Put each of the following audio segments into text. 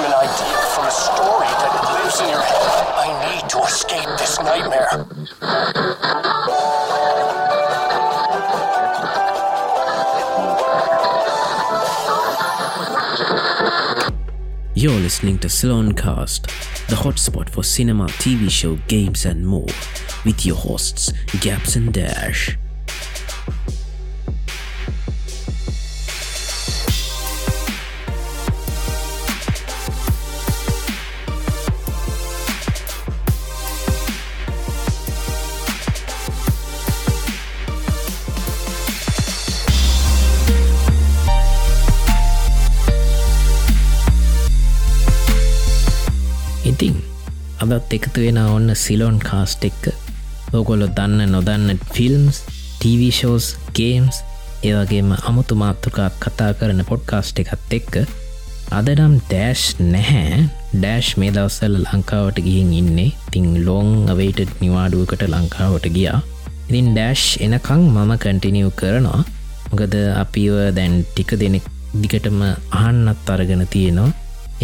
from an idea, from a story that lives in your head. I need to escape this nightmare. You're listening to Salon Cast, the hotspot for cinema, TV show, games, and more, with your hosts, Gaps and Dash. එකතු වෙන ඔන්න සිලොන් කාස්ට එක්ක. ඕකොලො දන්න නොදන්න films ටීවෂෝස් games ඒවගේම අමුතු මාතෘකා කතා කරන පොඩ්කාස්ට් එකත් එක්ක. අදනම් ඩෑෂ් නැහැ. ඩෑෂ් මේ දවස්සල ලංකාවට ගිහින් ඉන්නේ. තිං ලෝං අවයිට නිවාඩුවකට ලංකාවට ගියා. ඉතින් ඩෑෂ් එනකං මම කටිනියව් කරනවා. මොකද අපිව දැන් ටික දෙනෙක් දිගටම අහන්නත් අරගෙන තියෙනවා.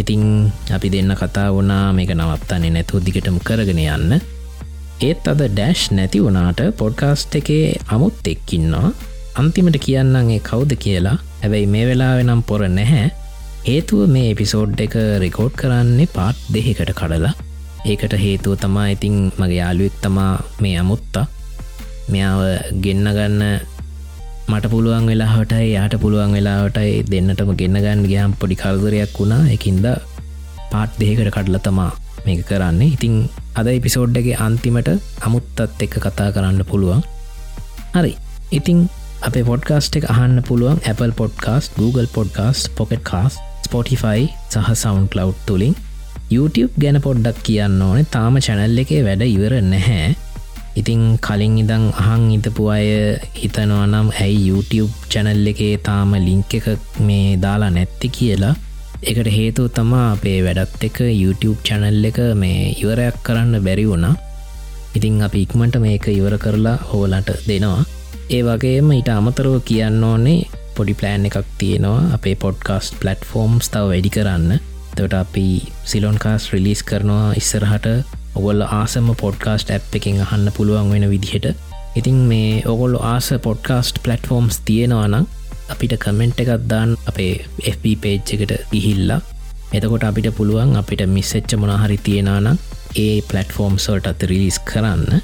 ඉතිං අපි දෙන්න කතා වුණා මේක නවත්තන්නේ නැතු දිගටම කරගෙන යන්න. ඒත් අද ඩෑෂ් නැති වුණාට පොඩ්කාස්ට් එකේ අමුත් එක්කින්නවා අන්තිමට කියන්නගේ කවුද කියලා. හැබැයි මේ වෙලාවෙනම් පොර නැහැ. හේතුව මේ එපිසෝඩ් එක රෙකෝඩ් කරන්නේ පාට් දෙහෙකට කඩලා. ඒකට හේතුව තමා ඉතිං මගේ යාලුවෙක් තමා මේ අමුත්තා. මෙයාව ගෙන්න්න ගන්න මට පුළුවන් වෙලාහටයි යාට පුළුවන් වෙලාවටයි දෙන්නටම ගෙන්න්න ගන්න ගයාම් පොඩි කල්දරයක් වුණා. එකින්ද පාට් දෙකට කඩල තමා මේක කරන්නේ. ඉතිං අද එපිසෝඩ්ඩගේ අන්තිමට අමුත්තත් එක්ක කතා කරන්න පුළුවන්. හරි. ඉතිං අප පොඩ්කාස්ට් එක අහන්න පුළුවන් Apple podcast Google podcast pocket casts Spotify සහ සවන්් කලව් තුළින් YouTube ගැන පොඩ්ඩක් කියන්න ඕනේ. තාම චැනල් එකේ වැඩ ඉවර නැහැ. ඉතිං කලින් ඉදං අහන් ඉතපු අය හිතනවා නම් ඇයි YouTube චැනල් එකේ තාම ලිංක එක මේ දාලා නැත්ති කියලා? එකට හේතු තමා අපේ වැඩත් එක YouTube චැනල් එක මේ ඉවරයක් කරන්න බැරි වුණා. ඉතිං අපි ඉක්මට මේක ඉවර කරලා හෝලට දෙනවා. ඒ වගේම ඊට අමතරව කියන්න ඕනේ පොඩි ප්ලෑන් එකක් තියෙනවා අපේ පොඩ්කාස්ට පලට්ෆෝර්ම්ස් තව වැඩි කරන්න. තට අපි සිලොන්කාස් රිලිස් කරනවා ඉස්සරහට. ඔගොල්ල ආසම පොඩ්කාස්ට ඇ් එකින් අහන්න පුළුවන් වෙන විදිහට. ඉතින් මේ ඔගොල්ල ආස පොඩ්කාස්ට් පලටෆෝම්ස් තියෙනවානම් අපිට කමෙන්ට් එකත් දාන් අපේ FB පේජ් එකට ගිහිල්ලා. එතකොට අපිට පුළුවන් අපිට මිස්සච්ච මොනහරි තියෙනනම් ඒ පලටෆෝම් සෝල්ට අත රිලිස් කරන්න.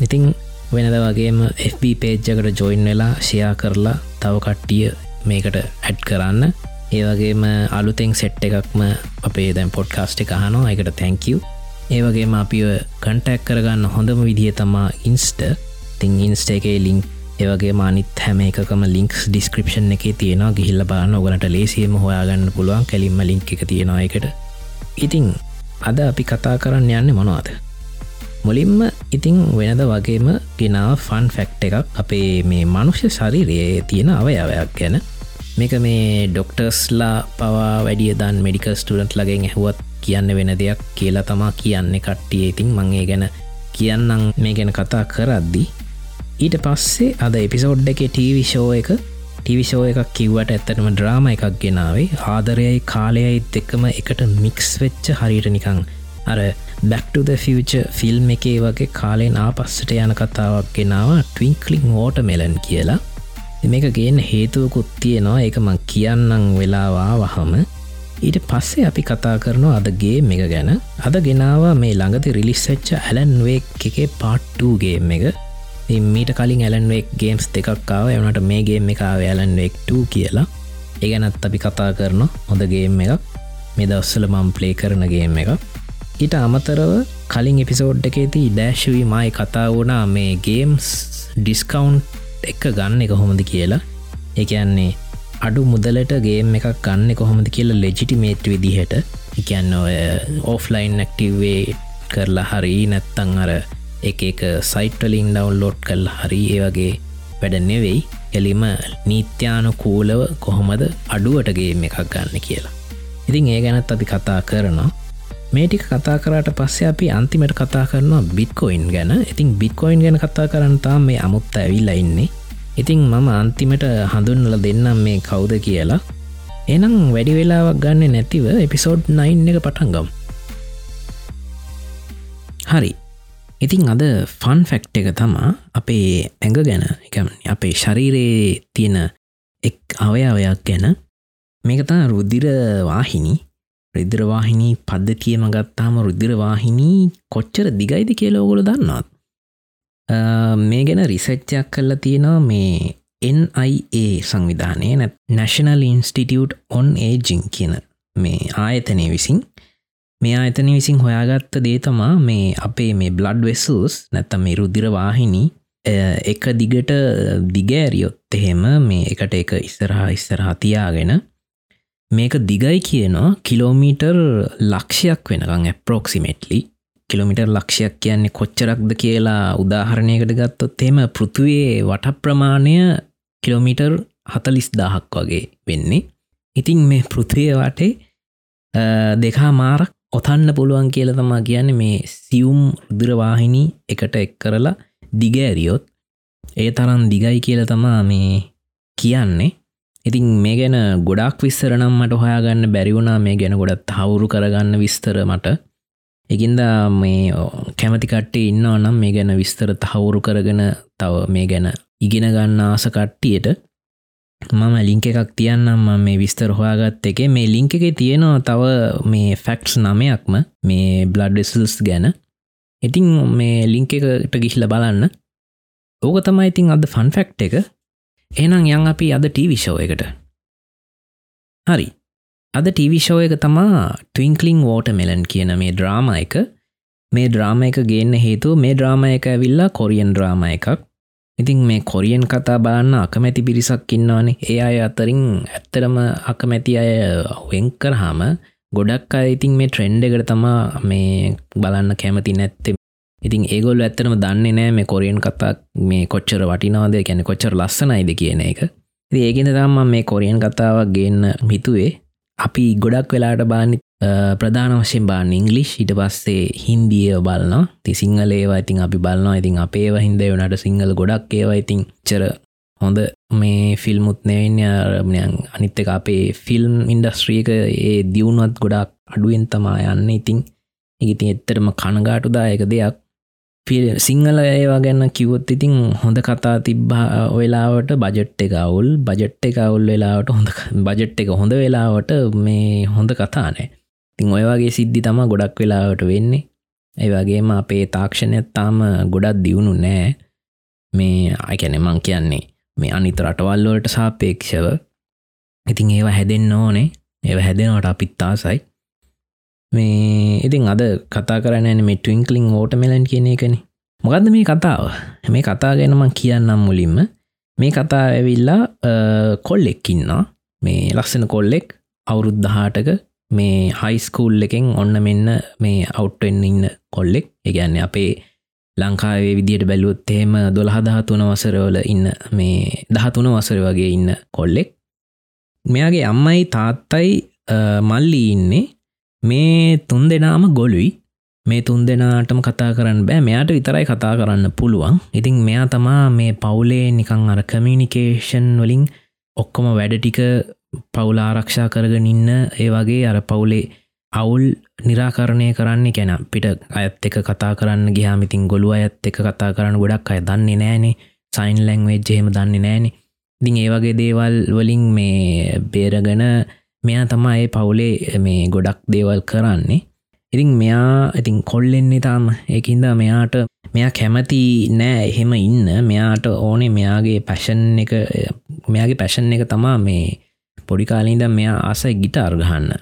ඉතිං වෙනද වගේම FB පේජ්ජකට ජොයින් වෙලා ෂයා කරලා තව කට්ටිය මේකට ඇඩ් කරන්න. ඒවගේම අලුතෙන් සෙට් එකක්ම අපේ දැන් පොඩ්කාස්ට් එක හනවා එකට තැංකව ඒවගේම අපිව කන්ටැක් කරගන්න හොඳම විදිහ තමා ඉන්ස්ට තිං ඉන්ස්ට එකේ ලිංක් ඒවගේ මානිත් හැම එකකම ලින්ක්ස් ඩිස්ක්‍රපෂන් එක තියෙනවා. ගිහිල්ල බාන්න ඔගලට ලේසියම හොයාගන්න පුළුවන්. කැලින්ම ලිංක් එක තියෙනවා එකට ඉතිං අද අපි කතා කරන්න යන්න මොනවාද? මුලින්ම ඉතිං වෙනද වගේම ගෙනාව ෆන් ෆැක්ට එකක්. අපේ මේ මනුෂ්‍ය ශරිරයේ තියෙන අවයවයක් ගැන. මේක මේ ඩොක්ටර්ස්ලා පවා වැඩිය දන් මෙඩිකල් ස්ටඩන්ට් ලගෙන් ඇහුවත් කියන්න වෙන දෙයක් කියලා තමා කියන්නේ කට්ටිය. ඉතින් මංගේ ගැන කියන්නම් මේ ගැන කතා කරද්දි. ඊට පස්සේ අද එපිසෝඩ් එක ටීවිෂෝ එක ටිවිෂෝ එකක් කිව්වට ඇත්තටම ඩ්‍රාම එකක් ගෙනාවේ. ආදරයයි කාලයයි දෙක්කම එකට මික්ස් වෙච්ච හරිට නිකං අර බැක්ටද ෆියච ෆිල්ම් එකේ වගේ කාලෙන් ආපස්සට යන කතාවක් ගෙනාව ටවිංකලිං ෝට මෙලන් කියලා මේක ගේන හේතුවකුත් තියෙනවා. එක මං කියන්නම් වෙලාවා වහම ඊට පස්සේ අපි කතා කරනවා අදගේ එක ගැන. අද ගෙනවා මේ ළඟති රිලිස්සච්ච ඇලන්වේ එකේ පාට්ටූගේ එක. මීට කලින් ඇලන්වෙක් ගේම්ස් දෙකක්කාව එවනට මේ ගේම් එක ඇලන්වෙක්2 කියලා. ඒගැනත් අපි කතා කරන හොඳගේම් එකක්. මේ දවස්සල මම් ප්ලේ කරනගේම් එක ඊට අමතරව කලින් එපිසෝඩ් එකේති ඩෑශ්වී මයි කතා වුණා මේ ගේම්ස් ඩිස්කවන්් එක ගන්න එක හොමද කියලා. එකන්නේ අඩු මුදලට ගේම් එකක් ගන්න කොහොමද කියලා ලෙජිටිමේට් විදිහට. එකන්න ඔය ඕෆ්ලයින් නැක්ටවේ කරලා හරි නැත්තං අර එක එක සයිටලින් ඩවන්ලෝඩ් කල් හරි ඒ වගේ වැඩ නෙවෙයි. එලිම නීත්‍යාන කූලව කොහොමද අඩුවටගේ එකක් ගන්න කියලා. ඉතින් ඒ ගැනත් අපි කතා කරනවා. මේටික කතා කරට පස්සේ අපි අන්තිමට කතා කරනවා බිට්කොයින් ගැන. ඉතින් බිට්කොයින් ගැන කතා කරන්නතා මේ අමුත්ත ඇවිල්ලා ඉන්නේ. ඉතිං මම අන්තිමට හඳුන්නල දෙන්නම් මේ කවුද කියලා. එනම් වැඩි වෙලාවක් ගන්න නැතිව එපිසෝඩ් 9 එක පටන්ගම් හරි. ඉතිං අද ෆන් ෆැක්් එක තමා අපේ ඇඟ ගැන එක අපේ ශරීරයේ තියෙන එක් අවයාවයක් ගැන. මේකතා රුද්ධිරවාහිනි රිද්‍රවාහිනී පද්ධතියම ගත්තාම රුද්ධිරවාහිනී කොච්චර දිගයිද කියලෝගොල දන්නත් මේ ගැන රිසච්චයක් කල්ලා තියෙනවා මේ NIA සංවිධානය නැශනල් ඉන්ස්ටිටියට් ඔන් ඒජිං කියන මේ ආයතනය විසින්. මේ ආයතන විසින් හොයාගත්ත දේතමා මේ අපේ මේ බ්ලඩ් වෙසස් නැත්තම් මේ රුදිරවාහිනි එක දිගට දිගෑරියොත් එහෙම මේ එකට එක ඉස්සරහා ඉස්සරහා තියාගෙන මේක දිගයි කියනවා කිලෝමීටර් ලක්ෂයක් වෙනකං ඇප්‍රෝක්සිමෙට්ලි කිලෝමිටර් ලක්ෂයක් කියන්නේ කොච්චරක්ද කියලා උදාහරණයකට ගත්තොත් එම පෘතුවයේ වට ප්‍රමාණය කිලෝමීටර් හතලිස් දාහක් වගේ වෙන්නේ. ඉතින් මේ පෘතිය වටේ දෙකා මාරක් ඔතන්න පුළුවන් කියල තමා කියන්න මේ සියුම් රුදුරවාහිනී එකට එක් කරලා දිගෑරියොත් ඒ තරන් දිගයි කියල තමා මේ කියන්නේ. ඉතින් මේ ගැන ගොඩක් විස්සරනම් මට හොයාගන්න බැරිවුණා මේ ගැන ගොඩත් හවුරු කරගන්න විස්තර මට. එකින්ද මේ කැමතිකට්ටේ ඉන්න නම් මේ ගැන විස්තර තහවුරු කරගෙන තව මේ ගැන ඉගෙන ගන්න ආස කට්ටියට මම ලිංක එකක් තියන්නම් ම මේ විස්තර හොයාගත්ත එක. මේ ලිංක එක තියෙනවා තව මේ ෆැක්ටස් නමයක්ම මේ බ්ලඩ්ඩෙසල්ස් ගැන. ඉතිං මේ ලිංක එකට ගිහිල බලන්න. ඕක තමයි ඉතින් අද ෆන් ෆැක්් එක. එනම් යන් අපි අද ටීවිශෝ එකට. හරි. අද ටීවිශෝ එක තමා ටවිංකලිං වෝට මෙලන් කියන මේ ඩ්‍රාම එක. මේ ඩ්‍රාම එක ගේන්න හේතු මේ ඩ්‍රාම එක ඇවිල්ලා කොරියන් ඩ්‍රාම එකක්. ඉතින් මේ කොරියන් කතා බලන්න අකමැති පිරිසක් ඉන්නවානේ. ඒ අය අතරින් ඇත්තරම අකමැති අය වෙන්කරහාම ගොඩක් අය ඉතින් මේ ට්‍රෙන්ඩ් එකට තමා මේ බලන්න කැමති නැත්තේ. ඉතින් ඒගොල් ඇත්තරම දන්නේ නෑ මේ කොරියන් කතා මේ කොච්චර වටිනාද ගැන කොච්චර ලස්සනයිද කියන එක. ඒගෙන තම මේ කොරියන් කතාවක් ගන්න හිතුවේ. අපි ගොඩක් වෙලාට බානි ප්‍රධාන වශයෙන් බාන්න ඉංගලිෂ් ඉට පස්සේ හින්දිය බලන්න ති සිංහල ඒවා ඉතින් අපි බලන්නවා ඉතින් අපේ හින්ද වනට සිංහල ගොඩක් ඒවා ඉතින් චර හොඳ මේ ෆිල්මුත් නැවෙන්යන් අනිත් එක අපේ ෆිල්ම් ඉන්ඩස්ට්‍රියක ඒ දියුණුවත් ගොඩක් අඩුවෙන් තමා යන්න. ඉතින් ඉතින් එත්තරම කණගාටුදායක දෙයක්. සිංහල ඒවා ගැන්න කිවොත් ඉතින් හොඳ කතා තිබ්බා වෙලාවට බජට් එක අවුල්. බජට් එක අවුල් වෙලාවට හොඳ බජට් එක හොඳ වෙලාවට මේ හොඳ කතානෑ තින් ඔයවාගේ සිද්ධි තම ගොඩක් වෙලාවට වෙන්නේ. ඒවගේම අපේ තාක්ෂණයක් තාම ගොඩක් දියුණු නෑ. මේ අයිකැන මං කියන්නේ මේ අනිත රටවල්ලෝට සාපේක්ෂව. ඉතින් ඒවා හැදෙන්න්න ඕනේ. ඒ හැදෙනවට අපිත්තාසයි මේ ඉතින් අද කතා කරන්න මේ ටවිංකලින් ෝට මෙලන් කියන එකන. මොකක්ද මේ කතාව? මේ කතා ගැනම කියන්නම් මුලින්ම. මේ කතා ඇවිල්ලා කොල්ලෙක්කින්නා මේ ලස්සන කොල්ලෙක් අවුරුද්ධහාටක මේ හයිස්කූල් එකෙන් ඔන්න මෙන්න මේ අවට්ටෙන් ඉන්න කොල්ලෙක්. ඒගැන්න අපේ ලංකාවේ විදියට බැලුවොත් එහෙම දොළහදහතුන වසරවල ඉන්න මේ දහතුන වසර වගේ ඉන්න කොල්ලෙක්. මෙයාගේ අම්මයි තාත්තයි මල්ලි ඉන්නේ. මේ තුන් දෙනාම ගොලුයි මේ තුන් දෙනාටම කතා කරන්න බෑ. මෙයාට විතරයි කතා කරන්න පුළුවන්. ඉතින් මෙයා තමා මේ පවුලේ නිකං අර කමියනිකේෂන් වලින් ඔක්කොම වැඩ ටික පවුල ආරක්ෂා කරගෙන ඉන්න ඒ වගේ අර පවුලේ අවුල් නිරාකරණය කරන්නේ කැන පිට අයත් එක කතා කරන්න ගියාමිතින් ගොලු අයත් එක කතා කරන්න ගොඩක් අය දන්නේ නෑනේ. සයින් ලැංවෙජ් එහෙම දන්නේ නෑනේ. දිං ඒ වගේ දේවල් වලින් මේ බේරගෙන මෙයා තමා ඒ පවුලේ මේ ගොඩක් දේවල් කරන්නේ. ඉතින් මෙයා ඉතින් කොල්ලෙන්නේ තාම. ඒකින්ද මෙයාට මෙයා කැමති නෑ එහෙම ඉන්න. මෙයාට ඕනේ මෙයාගේ පැෂන් එක මෙයාගේ පැෂන් එක තමා මේ පොඩිකාලින්ද මෙයා ආසයි ගිටාර් ගහන්න.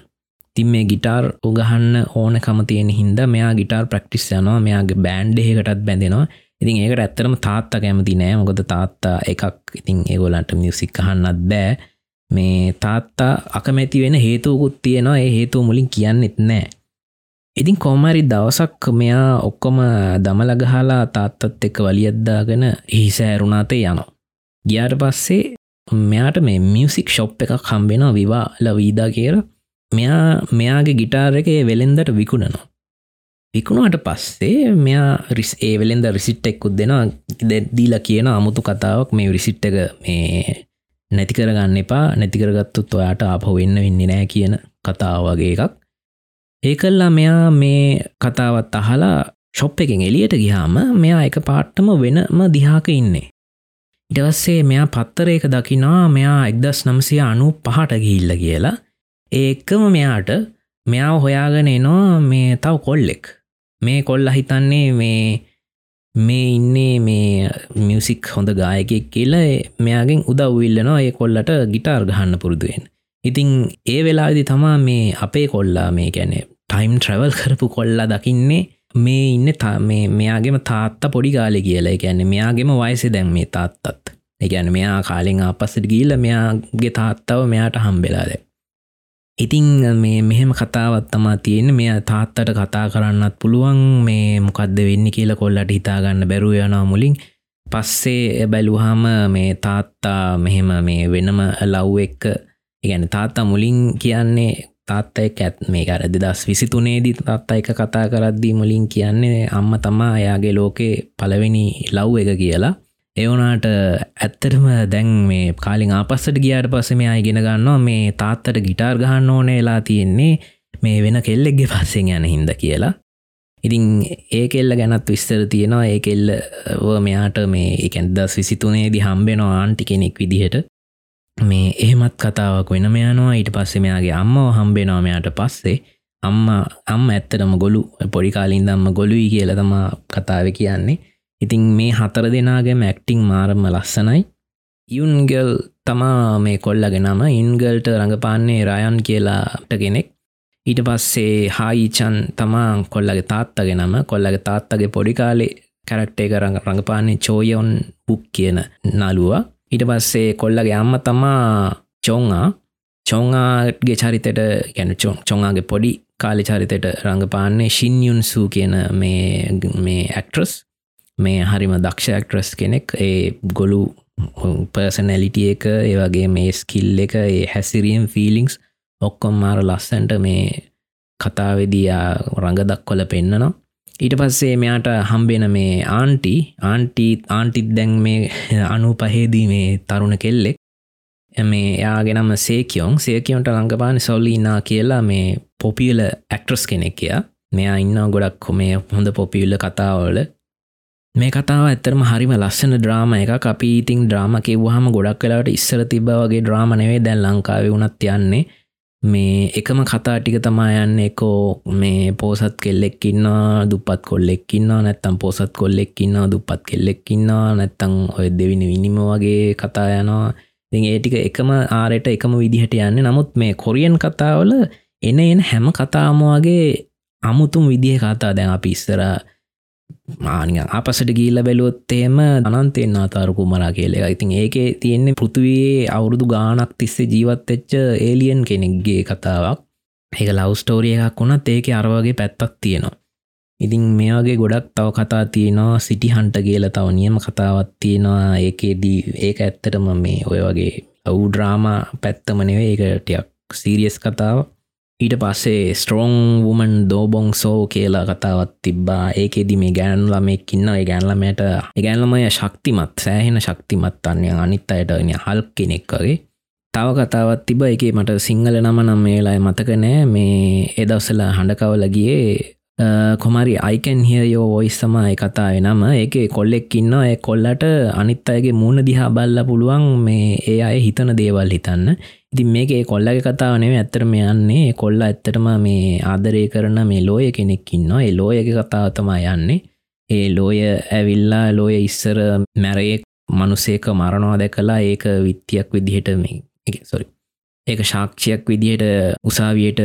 තින් මේ ගිටාර් උගහන්න ඕන කමතියෙන හින්ද මෙයා ගිටාර් ප්‍රක්ටිස් යනවා. මෙයාගේ බෑන්්ඩ එකටත් බැඳෙනවා. ඉතින් ඒකට ඇත්තරම තාත්තා කැමති නෑ. මොකද තාත්තා එකක් ඉතින් ඒගොලන්ට මියසික් කහන්නත් බෑ. මේ තාත්තා අකමැති වෙන හේතුවකුත් තියෙනවා. ඒ හේතුව මුලින් කියන්නෙත් නෑ. ඉතින් කෝමරි දවසක් මෙයා ඔක්කොම දමලගහලා තාත්තත් එක්ක වලියද්දාගෙන හිසෑරුණාතේ යනවා. ගියාට පස්සේ මෙයාට මේ මියසික් ශොප් එකක් හම්බෙන විවා ලවීදා කියර මෙයා මෙයාගේ ගිටාර එක වෙළෙන්දට විකුණනවා. විකුණුවට පස්සේ මෙයා රිස් ඒ වෙළෙන්ද රිසිට් එක්කුත් දෙෙන දීලා කියන අමුතු කතාවක්. මේ රිසිට් එක මේ නැතිකරගන්න එපා. නැතිකරගත්තුත් ඔයාට ආපහු වෙන්න වෙන්න නෑ කියන කතාව වගේ එකක්. ඒකල්ලා මෙයා මේ කතාවත් අහලා ශොප් එකෙන් එලියට ගිහාම මෙයා එක පාට්ටම වෙනම දිහාක ඉන්නේ. ඉටවස්සේ මෙයා පත්තරයක දකිනා මෙයා එක්දස් නම්සිය අනු පහට ගිහිල්ල කියලා. ඒකම මෙයාට මෙයාව හොයාගෙන එනවා මේ තව කොල්ලෙක්. මේ කොල්ල හිතන්නේ මේ මේ ඉන්නේ මේ මියසික් හොඳ ගායකෙක් කියලා මෙයාගෙන් උදව්විල්ලනවා ඒ කොල්ලට ගිටාර් ගහන්න පුරුදුවෙන් ඉතිං ඒ වෙලාදි තමා මේ අපේ කොල්ලා මේ ගැනෙ ටයිම් ට්‍රවල් කරපු කොල්ලා දකින්නේ මේ ඉන්න තා මේ මෙයාගේම තාත්ත පොඩි කාලෙ කියලා. ගැන්න මෙයාගේම වයසෙ දැන් මේ තාත්තත්. එකැන මෙයා කාලෙන් අපස්සට ගීල මෙයාගේ තාත්තව මෙයාට හම්බෙලාද ඉතිං මේ මෙහෙම කතාවත් තමා තියෙන මෙය තාත්තට කතා කරන්නත් පුළුවන්. මේ මොකක්ද වෙන්න කියල කොල්ලට හිතාගන්න බැරුව යනා මුලින්. පස්සේ බැලුහම මේ තාත්තා මෙහෙම මේ වෙනම ලව් එක්ක ඉගැන තාත්තා මුලින් කියන්නේ තාත්ත එක ඇත් මේ අර දෙදස් විසිතුනේදී තාත්තා එක කතා කරද්දී මුලින් කියන්නේ අම්ම තමා එයාගේ ලෝකේ පලවෙනි ලව් එක කියලා. එවනාට ඇත්තටම දැන් මේ කාලින් ආපස්සට ගියාට පස්ස මෙයා ඉගෙන ගන්නවා. මේ තාත්තට ගිටාර් ගහන්න ඕනේලා තියෙන්නේ මේ වෙන කෙල්ලෙක්ගේ පස්සෙන් යන හින්ද කියලා. ඉතින් ඒ කෙල්ල ගැනත් විස්තර තියෙනවා. ඒ කෙල්ල මෙයාට මේ එකැන්දස් විසිතුනේදි හම්බෙනවා ආන්ටි කෙනෙක් විදිහට. මේ එහෙමත් කතාවක් වෙනම යනවා. ඊට පස්සේ මෙයාගේ අම්මව හම්බෙනවා මෙයාට පස්සේ. අම්ම අම්ම ඇත්තටම ගොලු පොඩිකාලින් දම්ම ගොලුයි කියල තම කතාව කියන්නේ. ඉතින් මේ හතර දෙනාගේ මැක්ටිං මාරම ලස්සනයි. යුන්ගල් තමා මේ කොල්ලගෙනම ඉන්ගල්ට රඟපාන්නේ රයන් කියලාට කෙනෙක්. ඊට පස්සේ හායිචන් තමා කොල්ලගේ තාත්තගෙනම කොල්ලගේ තාත්තගේ පොඩිකාලේ කැරක්ටේ කරඟ රඟපාන්නේ චෝයොන් පුක් කියන නලුවා ඊට පස්සේ කොල්ලගේ අම්ම තමා චොංආ. චොංආගේ චරිතයට ගැන චොංආගේ පොඩි කාලි චරිතයට රඟපාන්නේ ශින්යුන් සූ කියන මේ ඇක්ට්‍රස් මේ හරිම දක්ෂ ඇක්ට්‍රස් කෙනෙක්. ඒ ගොලු පර්සනැලිටිය එක ඒවගේ මේ ස්කිල් එක ඒ හැසිරියම් ෆිලිංස් ඔක්කොම් මාර ලස්සන්ට මේ කතාවෙදයා රඟ දක්කොල පෙන්න්නනවා ඊට පස්සේ මෙයාට හම්බෙන මේ ආන්ටි ආන්ටි ආන්ටිත් දැන් මේ අනු පහේදී මේ තරුණ කෙල්ලෙක්. මේ එයාගෙනම සේකයෝන්. සේකයොන්ට ලංඟපාන සොල්ලිනා කියලා මේ පොපියල ඇක්ට්‍රස් කෙනෙක් කිය මෙයා ඉන්න ගොඩක් කොමේ හොඳ පොපිල්ල කතාවල. මේ කතාව ඇත්තරම හරිම ලස්සන ද්‍රාම එක අපි ඉතින් ද්‍රාම කිව්වාහම ගොඩක් කලාට ඉස්සර තිබ වගේ ද්‍රාමනවේ දැන් ලංකාව වුණත් යන්නේ. මේ එකම කතා ටික තමා යන්න. එකෝ මේ පෝසත් කෙල්ලෙක්කින්නවා දුපත් කොල්ලෙක්කින්නවා නැත්තම් පෝසත් කොල්ලෙක්කින්නවා දුපත් කෙල්ලෙක්කින්නවා නැත්තං ඔය දෙවිනි විනිම වගේ කතා යනවා. ඒ ටික එකම ආරයට එකම විදිහට යන්න. නමුත් මේ කොරියන් කතාවල එන එන හැම කතාමවාගේ අමුතුම් විදිහ කතා දැන් අපි ඉස්සරා මානිය අපසට ගීල්ල බැලුවොත්තේම අනන්තයෙන් අතාරකු මරා කියලෙ. ඉතින් ඒකේ තියෙන්නේ පෘතුවයේ අවුරුදු ගානක් තිස්සේ ජීවත්වෙච්ච ඒලියන් කෙනෙක්ගේ කතාවක්. ඒක ලවස්ටෝරිය එකක් වුණත් ඒක අරවගේ පැත්තක් තියෙනවා. ඉතින් මේගේ ගොඩක් තව කතා තියෙනවා සිටි හන්ට කියල තව නියම කතාවත් තියෙනවා. ඒකේදී ඒක ඇත්තටම මේ ඔය වගේ අවුඩ්‍රාම පැත්තමනවේ ඒකටයක් සීරියස් කතාව ඊට පස්සේ ස්ට්‍රෝං වුමන් දෝබොං සෝ කියලා කතාවත් තිබ්බා. ඒකෙදි මේ ගෑනු ළමෙක් ඉන්න ඒ ගෑන්ලමයට ඒගැන්ලමය ශක්තිමත් සෑහෙන ශක්තිමත් අන්නේ අනිත් අයට හල් කෙනෙක් වගේ. තව කතාවත් තිබ එක මට සිංහල නම නම් මේලායි මතක නෑ. මේ එදවසල හඬකවලගියේ කොමරි අයිකන් හියයෝ ඔයිස් තමයි කතාව නම ඒක කොල්ලෙක් ඉන්න ඒ කොල්ලට අනිත් අයගේ මූුණ දිහා බල්ල පුළුවන් මේ ඒ අය හිතන දේවල් හිතන්න. ඉතින් මේක කොල්ලගේ කතාව නෙව ඇත්තරම යන්නේ. කොල්ල ඇත්තටම මේ ආදරය කරන මේ ලෝය කෙනෙක් ඉන්න ඒ ලෝයක කතාව තමා යන්නේ. ඒ ලෝය ඇවිල්ලා ලෝය ඉස්සර මැරයෙක් මනුසේක මරණවා දැකලා ඒක විත්තියක් විදිහට මේ සොරි ඒක ශාක්ෂයක් විදියට උසාවියට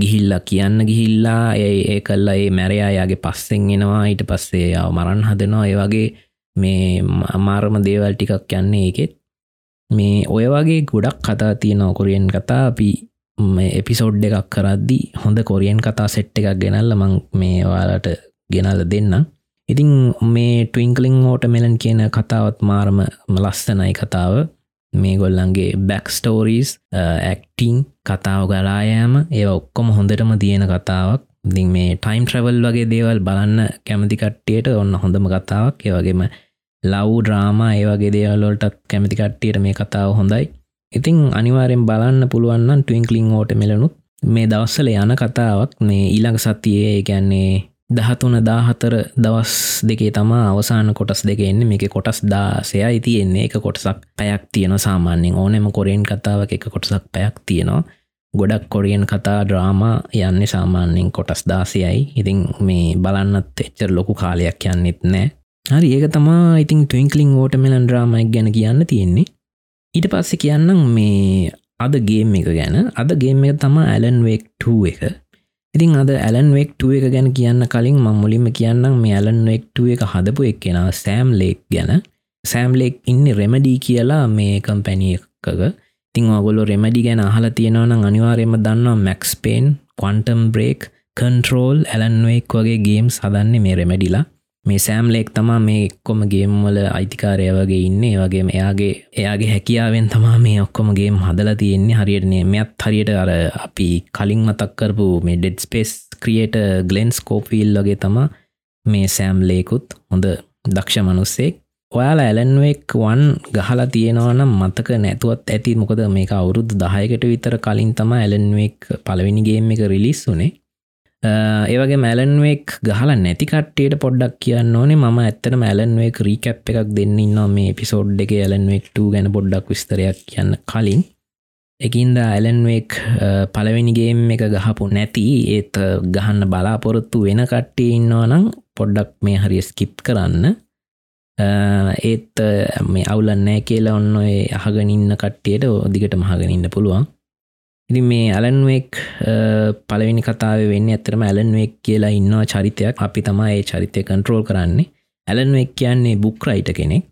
ගිහිල්ලා කියන්න ගිහිල්ලා ඒ ඒ කල්ලා ඒ මැරයායාගේ පස්සෙන් එනවා ඊට පස්සේ යාව මරන් හදනවා. ඒ වගේ මේ අමාරම දේවල් ටිකක් යන්නේ ඒකෙත්. මේ ඔය වගේ ගොඩක් කතා තියෙන කොරියන් කතා. අපි එපිසෝඩ් එකක් කරද්දි හොඳ කොරියන් කතා සෙට් එකක් ගෙනල්ල මං මේවාලට ගෙනල්ල දෙන්න ඉතින් මේ ටවිංකලිං ෝට මෙලන් කියන කතාවත් මාරම ලස්සනයි කතාව. මේ ගොල්ලන්ගේ බැක්ස්ටෝරීස් ඇක්ටිං කතාව ගලායෑම ඒ ඔක්කොම හොඳටම තියෙන කතාවක්. දි මේ ටයිම් ට්‍රවල් වගේ දේවල් බලන්න කැමති කට්ටියට ඔන්න හොඳම කතාවක්. ඒවගේම ලව් ඩ්‍රාම ඒවගේ දේවල්ලොටත් කැමති කට්ටියට මේ කතාව හොඳයි. ඉතිං අනිවාරෙන් බලන්න පුළුවන්න ටවිංකලිං ෝට මෙලනුත්. මේ දවස්සල යන කතාවක් මේ ඊළඟ සතියේ ගැන්නේ දහතුන දාහතර දවස් දෙකේ තමා අවසාන කොටස් දෙක එන්න. මේක කොටස් දාසයයි තියෙන්නේ. එක කොටසක් පැයක් තියෙන සාමාන්‍යෙන් ඕනෙම කොරෙන් කතාවක් එක කොටසක් පැයක් තියෙනවා. ගොඩක් කොරියන් කතා ඩ්‍රාමා යන්න සාමාන්‍යෙන් කොටස් දාසයයි. ඉතින් මේ බලන්නත් එච්චර ලොකු කාලයක් යන්නෙත් නෑ. හරි ඒක තමා ඉතින් ටවිංකලින් ෝට මෙලන් ්‍රාමයක් ගැන කියන්න තියෙන්නේ. ඊට පස්සෙ කියන්නම් මේ අද ගේම් එක ගැන. අද ගේම් එක තමා ඇලන්වෙක් 2 එක. ඉතින් අද ඇලන්වෙක් එක ගැන කියන්න කලින් මං මුලින්ම කියන්නම් මේ ඇලන්වෙක් එක හදපු එක් කෙන සෑම් ලේක් ගැන සෑම්ලෙක් ඉන්න රෙමඩී කියලා මේ කම්පැනිය එකක. තිං ඔගොලො රෙමඩි ගැන අහල තියෙනවන අනිවාරයම දන්නවා Max Payne Quantum Break Control Alan Wake game game සදන්නේ මේ රෙමඩිලා මේ සෑම්ලෙක් තමා මේ එක්කොම ගේම්වල අයිතිකාරය වගේ ඉන්න. වගේ එයාගේ එයාගේ හැකියාවෙන් තමා මේ ඔක්කොමගේම් හදලා තියෙන්නේ. හරියටනේ මෙත් හරියට අර අපි කලින් මතක් කරපු මේ ඩෙඩ් ස්පේස් ක්‍රියට ගලෙන්ස් කෝපිල් වගේ තමා මේ සෑම්ලේකුත් හොඳ දක්ෂ මනුස්සෙක්. ඔයාලා ඇලන්වෙක් වන් ගහලා තියෙනවනම් මතක නැතුවත් ඇති. මොකද මේක අවුරුදු දහයකට විතර කලින් තම ඇලන්වෙක් පළවෙනිගේම් එක රිලිස් වනේ ඒවගේ මැලන්වෙක් ගහල නැතිකට්ටේට පොඩ්ඩක් කියන්න ඕනේ. ම ඇත්තන මැලන්වෙක් රීකැප් එකක් දෙන්න න්න මේ පිසෝඩ් එක ඇලන්වෙක් ගැන පොඩ්ඩක් විස්තරයක් කියන්න කලින්. එකින්ද ඇලන්වෙක් පලවෙනිගේම් එක ගහපු නැති ඒත් ගහන්න බලාපොරොත්තු වෙන කට්ටේ ඉන්නවා නම් පොඩ්ඩක් මේ හරි ස්කිප් කරන්න. ඒත් මේ අවුලන්නෑ කියලා ඔන්න ඔය අහගනින්න කට්ටියට දිගට මහගනින්න පුළුවන්. ඉති මේ ඇලන්වෙක් පලවෙනි කතාව වෙන්න ඇතරම ඇලන්වෙක් කියලා ඉන්නවා චරිතයක්. අපි තමා ඒ චරිතය කන්ට්‍රෝල් කරන්නේ. ඇලන්වෙක් කියන්නේ බුක්රයිට කෙනෙක්.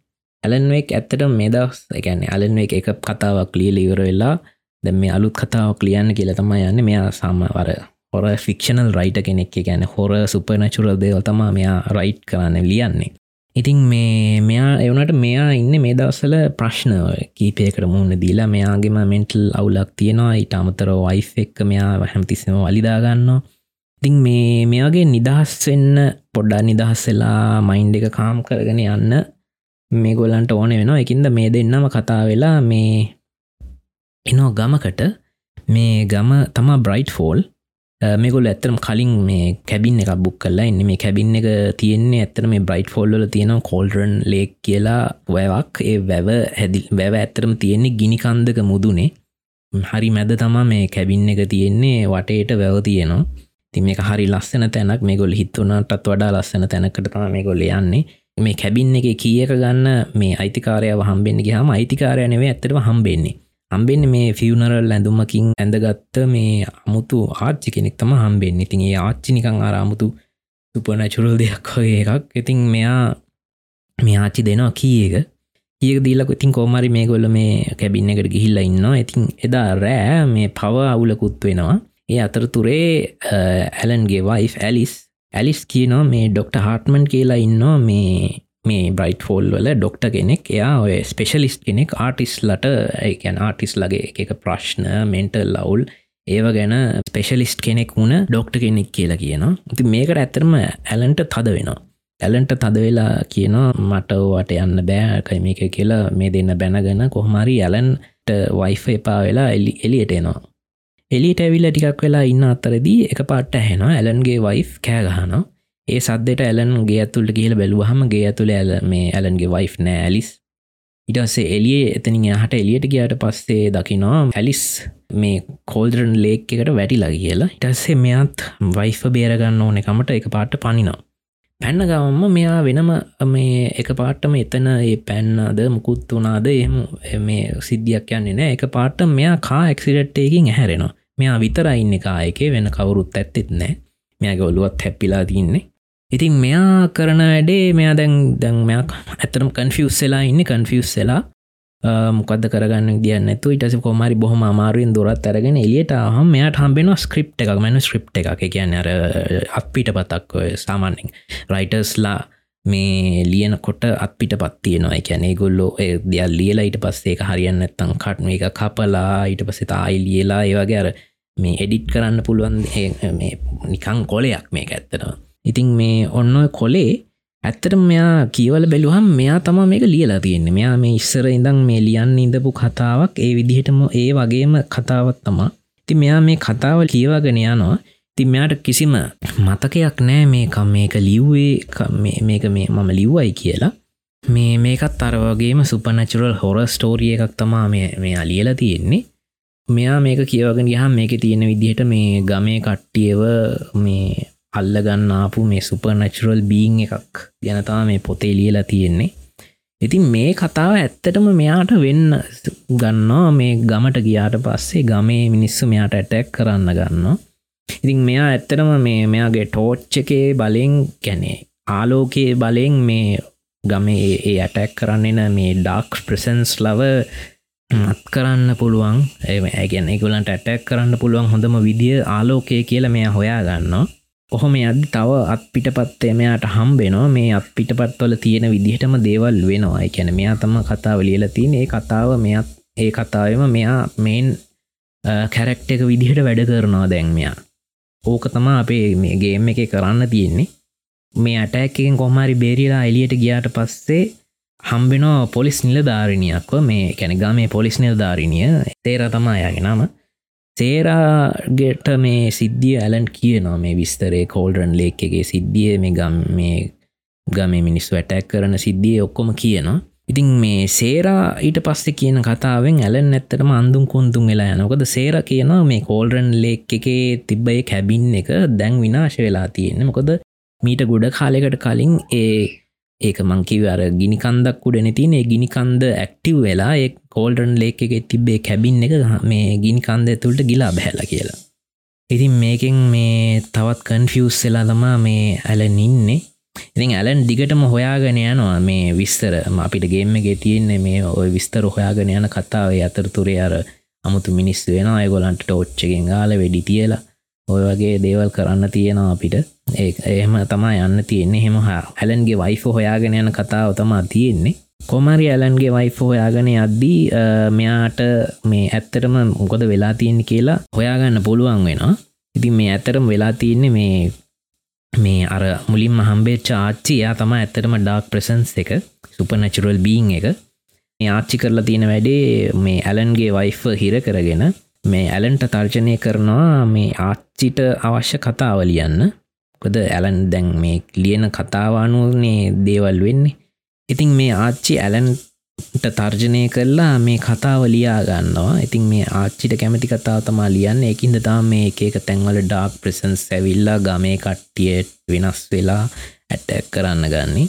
ඇලන්වෙක් ඇත්තට මේදස් එකැන ඇලන්වෙක් එක කතාවක් ලිය ඉවර වෙලා දැ මේ අලුත් කතාවක් ලියන්න කියලා තමයි යන්න. මෙයා සාමවර හොර ෆික්ෂනල් රයිට කෙනෙක්. ගැන හොර සුපනචුරල් දේව තමා මෙයා රයිට් කරන්න ලියන්නේ. ඉතින් මේ මෙයා එවනට මෙයා ඉන්න මේ දවසල ප්‍රශ්න කීපයකට මුන්න දීලා මෙයාගේම මෙන්ටල් අවුලක් තියෙනවා. ඉට අමතර වයිෆ් එක්ක මෙයා හැමතිස්සම වලිදාගන්නවා ඉතිං මේ මෙයාගේ නිදහස් වෙන්න පොඩ්ඩා නිදහස් වෙලා මයින්් එක කාම් කරගෙන යන්න මේ ගොලන්ට ඕන වෙනවා. එකින්ද මේ දෙන්නම කතා වෙලා මේ එනෝ ගමකට. මේ ගම තමා බ්‍රයිට් ෆෝල් මේගොල ඇත්තරම් කලින් මේ කැබින් එක බුක් කල්ලා එන්න මේ කැබින් එක තියෙන්නේ ඇත්තර මේ බ්‍රයිට් ෆොල්ල තියෙන කෝල්ඩරන් ලේක් කියලා වැවක්. ඒ වැව හැදි වැව ඇත්තරම තියෙන්නේ ගිනිකන්දක මුදුනේ. හරි මැද තමා මේ කැබින් එක තියෙන්නේ වටේට වැව තියෙනවා. ති මේ හරි ලස්සන තැනක්. මේ ගොල් හිත්වනටත් වඩා ලස්සන තැනකට තම මේ ගොල්ල යන්නේ. මේ කැබින් එක කියක ගන්න මේ අයිතිකාරයාව හම්බෙන්න්නේ හම අයිතිකාරය නෙවේ ඇත්තටම හම්බෙන්නේ. හම්බෙන් මේ ෆියනරල් ඇඳුමකින් ඇඳගත්ත මේ අමුතු ආච්චි කෙනෙක් තම හම්බෙන් ඉතින් ඒ ආච්චිනිකං ආරාමුතු සුපනැචුරල් දෙයක් වගේ එකක්. ඉතින් මෙයා මේ ආච්චි දෙනවා කිය එක. ඒක දීලක ඉතින් කෝමරි මේ ගොල්ල මේ කැබින්න එකට ගිහිල්ල ඉන්නවා. ඉතින් එදා රෑ මේ පව අවුලකුත් වෙනවා. ඒ අතර තුරේ ඇලන්ගේ වයිෆ් ඇලිස්. ඇලිස් කියනවා මේ ඩොක්ට හාටමන් කියලා ඉන්නවා මේ මේ බ්‍රයිට් ෆෝල් වල ඩොක්ට කෙනෙක් එයා ඔය ස්පෙශලිස්් කෙනෙක් ආටිස්ලට ඒකැන් ආටිස් ලගේ එක ප්‍රශ්න මෙන්ටල් ලවුල් ඒව ගැන ස්පෙශලිස්් කෙනෙක් වුණ ඩොක්ට කෙනෙක් කියලා කියනවා. ති මේකට ඇතරම ඇලන්ට තද වෙනවා. ඇලන්ට තද වෙලා කියනවා මටවට යන්න බෑකයි මේක කියලා මේ දෙන්න බැනගෙන කොහමරි ඇලන්ට වයිෆ එපා වෙලා එලි එලියට එනවා. එලිට ඇවිල්ල ටිකක් වෙලා ඉන්න අත්තරදී එක පාට ඇහෙනවා ඇලන්ගේ වයිෆ් කෑගහනවා ඒ සද්දට ඇලන් ගේ ඇතුල්ට කියල බැලුවහම ගේ ඇතුළ ඇල මේ ඇලන්ගේ වයිෆ් නෑ ඇලිස්. ඉටස්සේ එලිය එතනින් හට එලියට ගයාට පස්සේ දකිනවා ඇලිස් මේ කෝල්දරන් ලේක් එකට වැටිලා කියලා ඉටස්සේ මෙයත් වයිෆ බේරගන්න ඕන එකමට එක පාට පනිනවා. පැන්න ගවම්ම මෙයා වෙනම මේ එක පාටම එතන ඒ පැන්නද මුකුත් වනාද එහම මේ සිද්ධියක් යන්නේ නෑ. එක පාට මෙයා කා එක්සිඩට්ටයකින් ඇහැරෙනවා. මෙයා විතරයින්න කායකේ වෙන කවුරුත් ඇත්තෙත් නෑ. මෙයාගේ ඔලුවත් හැප්පිලා තින්නේ. ඉතින් මෙයා කරන වැඩේ මෙයා දැන් දැන් මෙයක් ඇතරම් කන්ෆියස් වෙලා ඉන්න කන්ෆියස් වෙලා. මොකද කරගන්න දියන්න තු ඉටස කොමරි බොහම අමාරුවෙන් දොරත් අරගෙන එලියට හම මෙයාට හම්බෙන ස්ක්‍රප් එකක්. මැන ස්ක්‍රප් එකක්. කියන්න අර අපිට පතක් සාමාන්‍යෙන් රයිටර්ස්ලා මේ ලියන කොට අපිට පත්තියනවා එකැනේ ගොල්ලෝ දෙයක් ලියලා ඊට පස්සේ එක හරියන්න ඇත්තං කට්ම එක කපලා ඊට පස්සේ තායි ලියලා ඒවගේ අර මේ එඩිට් කරන්න පුළුවන් නිකං කොලයක් මේක ඇත්තනවා ඉතින් මේ ඔන්න කොලේ ඇත්තට මෙයා කියවල බැලුහම් මෙයා තම මේක ලියලා තියෙන්නේ. මෙයා මේ ඉස්සර ඉඳං මේ ලියන්න ඉඳපු කතාවක් ඒ විදිහටම ඒ වගේම කතාවත් තමා. ති මෙයා මේ කතාව කියවාගෙන යනවා. ති මෙයාට කිසිම මතකයක් නෑ මේකම් මේක ලිව්වේ මේක මේ මම ලිව්වයි කියලා. මේ මේකත් අරවගේම සුපනචුරල් හොර ස්ටෝරිය එකක් තමා මේ අලියලා තියෙන්නේ. මෙයා මේක කියවගෙන ගහම් මේක තියෙන විදිහට මේ ගමේ කට්ටියව මේ අල්ලගන්න ආපු මේ සුපනැචුරල් බීං එකක් ගැනතා මේ පොතේ ලියලා තියෙන්නේ. ඉතින් මේ කතාව ඇත්තටම මෙයාට වෙන්න ගන්නවා. මේ ගමට ගියාට පස්සේ ගමේ මිනිස්සු මෙයාට ඇටැක් කරන්න ගන්නවා. ඉතින් මෙයා ඇත්තටම මේ මෙයාගේ ටෝච්ච එකේ බලෙන් කැනේ ආලෝකයේ බලෙන් මේ ගමේ ඒ ඇටැක් කරන්නන මේ ඩක් ප්‍රසන්ස් ලව මත් කරන්න පුළුවන්. ඇගැන එකගලන්ට ඇටැක් කරන්න පුළුවන් හොඳම විදිිය ආලෝකය කියල මෙයා හොයා ගන්නවා ඔහොම යද තව අත් පිට පත්තේ මෙයාට හම්බෙනවා. මේ අත් පිට පත්වල තියෙන විදිහටම දේවල් වෙනවා. එකැන මෙයා තම කතාව ලියල තියන ඒ කතාව මෙයත් ඒ කතාවම මෙයා මේන් කැරක්ට එක විදිහට වැඩ කරනවා දැන් මෙයා. ඕක තමා අපේ මේ ගේම් එක කරන්න තියෙන්නේ. මේ අටැක්කෙන් කොහමරි බේරිලා එලියට ගියාට පස්සේ හම්බෙනෝ පොලිස් නිලධාරණයක්ව. මේ කැනගා මේ පොලිස් නිලධාරණිය. තේර තමායාගේ නම. තේරාගෙට මේ සිද්ධිය ඇලන් කියනවා මේ විස්තරේ කෝල්ඩරන් ලේක් එකගේ සිද්ධිය මේ ගම් මේ ගම මිනිස්සු වැටැක් කරන සිද්ධිය ඔක්කොම කියනවා. ඉතින් මේ සේරා ඊට පස්සේ කියන කතාවෙන් ඇලන් ඇත්තටම අන්දුම් කොන්තුන් වෙලා යනකොද සේර කියනවා මේ කෝල්ඩරන් ලේක් එකේ තිබ්බය කැබින් එක දැන් විනාශ වෙලා තියෙන මොකොද මීට ගොඩ කාලෙකට කලින් ඒ ඒක මංකිව අර ගිනිකන්දක් උඩන තින ගිනිකන්ද ඇක්ටව් වෙලා ඒ කෝල්ඩන් ලේක එක තිබේ කැබින් එක මේ ගිනිකන්ද ඇතුළට ගිලා බැහල කියලා. ඉතින් මේකෙන් මේ තවත් කන්ෆියස් වෙලා තමා මේ ඇලන් ඉන්නේ. ඉතින් ඇලන් දිගටම හොයාගෙන යනවා මේ විස්තර. අපිට ගේම එක තියෙන්නේ මේ ඔය විස්තර හොයාගෙන යන කතාවේ. අතරතුරේ අර අමුතු මිනිස් වෙන අයගොලන්ට ටෝච්චගෙන් ගාල වෙඩි තියලා. ඔය වගේ දේවල් කරන්න තියෙනවා අපිට. ඒ එහෙම තමා යන්න තියෙන්නේ. හෙම ඇලන්ගේ වයිෆ හොයාගෙන යන කතාව තමා තියෙන්නේ. කොමරි ඇලන්ගේ වයිෆ හොයාගෙන අද්දී මෙයාට මේ ඇත්තටම මොකොද වෙලා තියෙන්නේ කියලා හොයාගන්න පුළුවන් වෙනවා. ඉතින් මේ ඇතරම වෙලා තියෙන්නේ මේ මේ අර මුලින් මහම්බේච්ච ආච්චි යා තම ඇත්තටම ඩාක් ප්‍රසන්ස් එක සුපනැචුරල් බීන් එක. මේ ආච්චි කරලා තියෙන වැඩේ මේ ඇලන්ගේ වයිෆ හිර කරගෙන මේ ඇලන්ට තර්ජනය කරනවා මේ ආච්චිට අවශ්‍ය කතාව ලියන්න. කොද ඇලන් දැන් මේ ලියන කතාවානුවනේ දේවල් වෙන්නේ. ඉතින් මේ ආච්චි ඇලන්ට තර්ජනය කරලා මේ කතාව ලියා ගන්නවා. ඉතින් මේ ආච්චිට කැමති කතාව තමා ලියන්න. එකින්ද තා මේ එකක තැන්වල ඩාක් ප්‍රසන්ස් ඇවිල්ලා ගමේ කට්ටියට වෙනස් වෙලා ඇටැක් කරන්න ගන්නේ.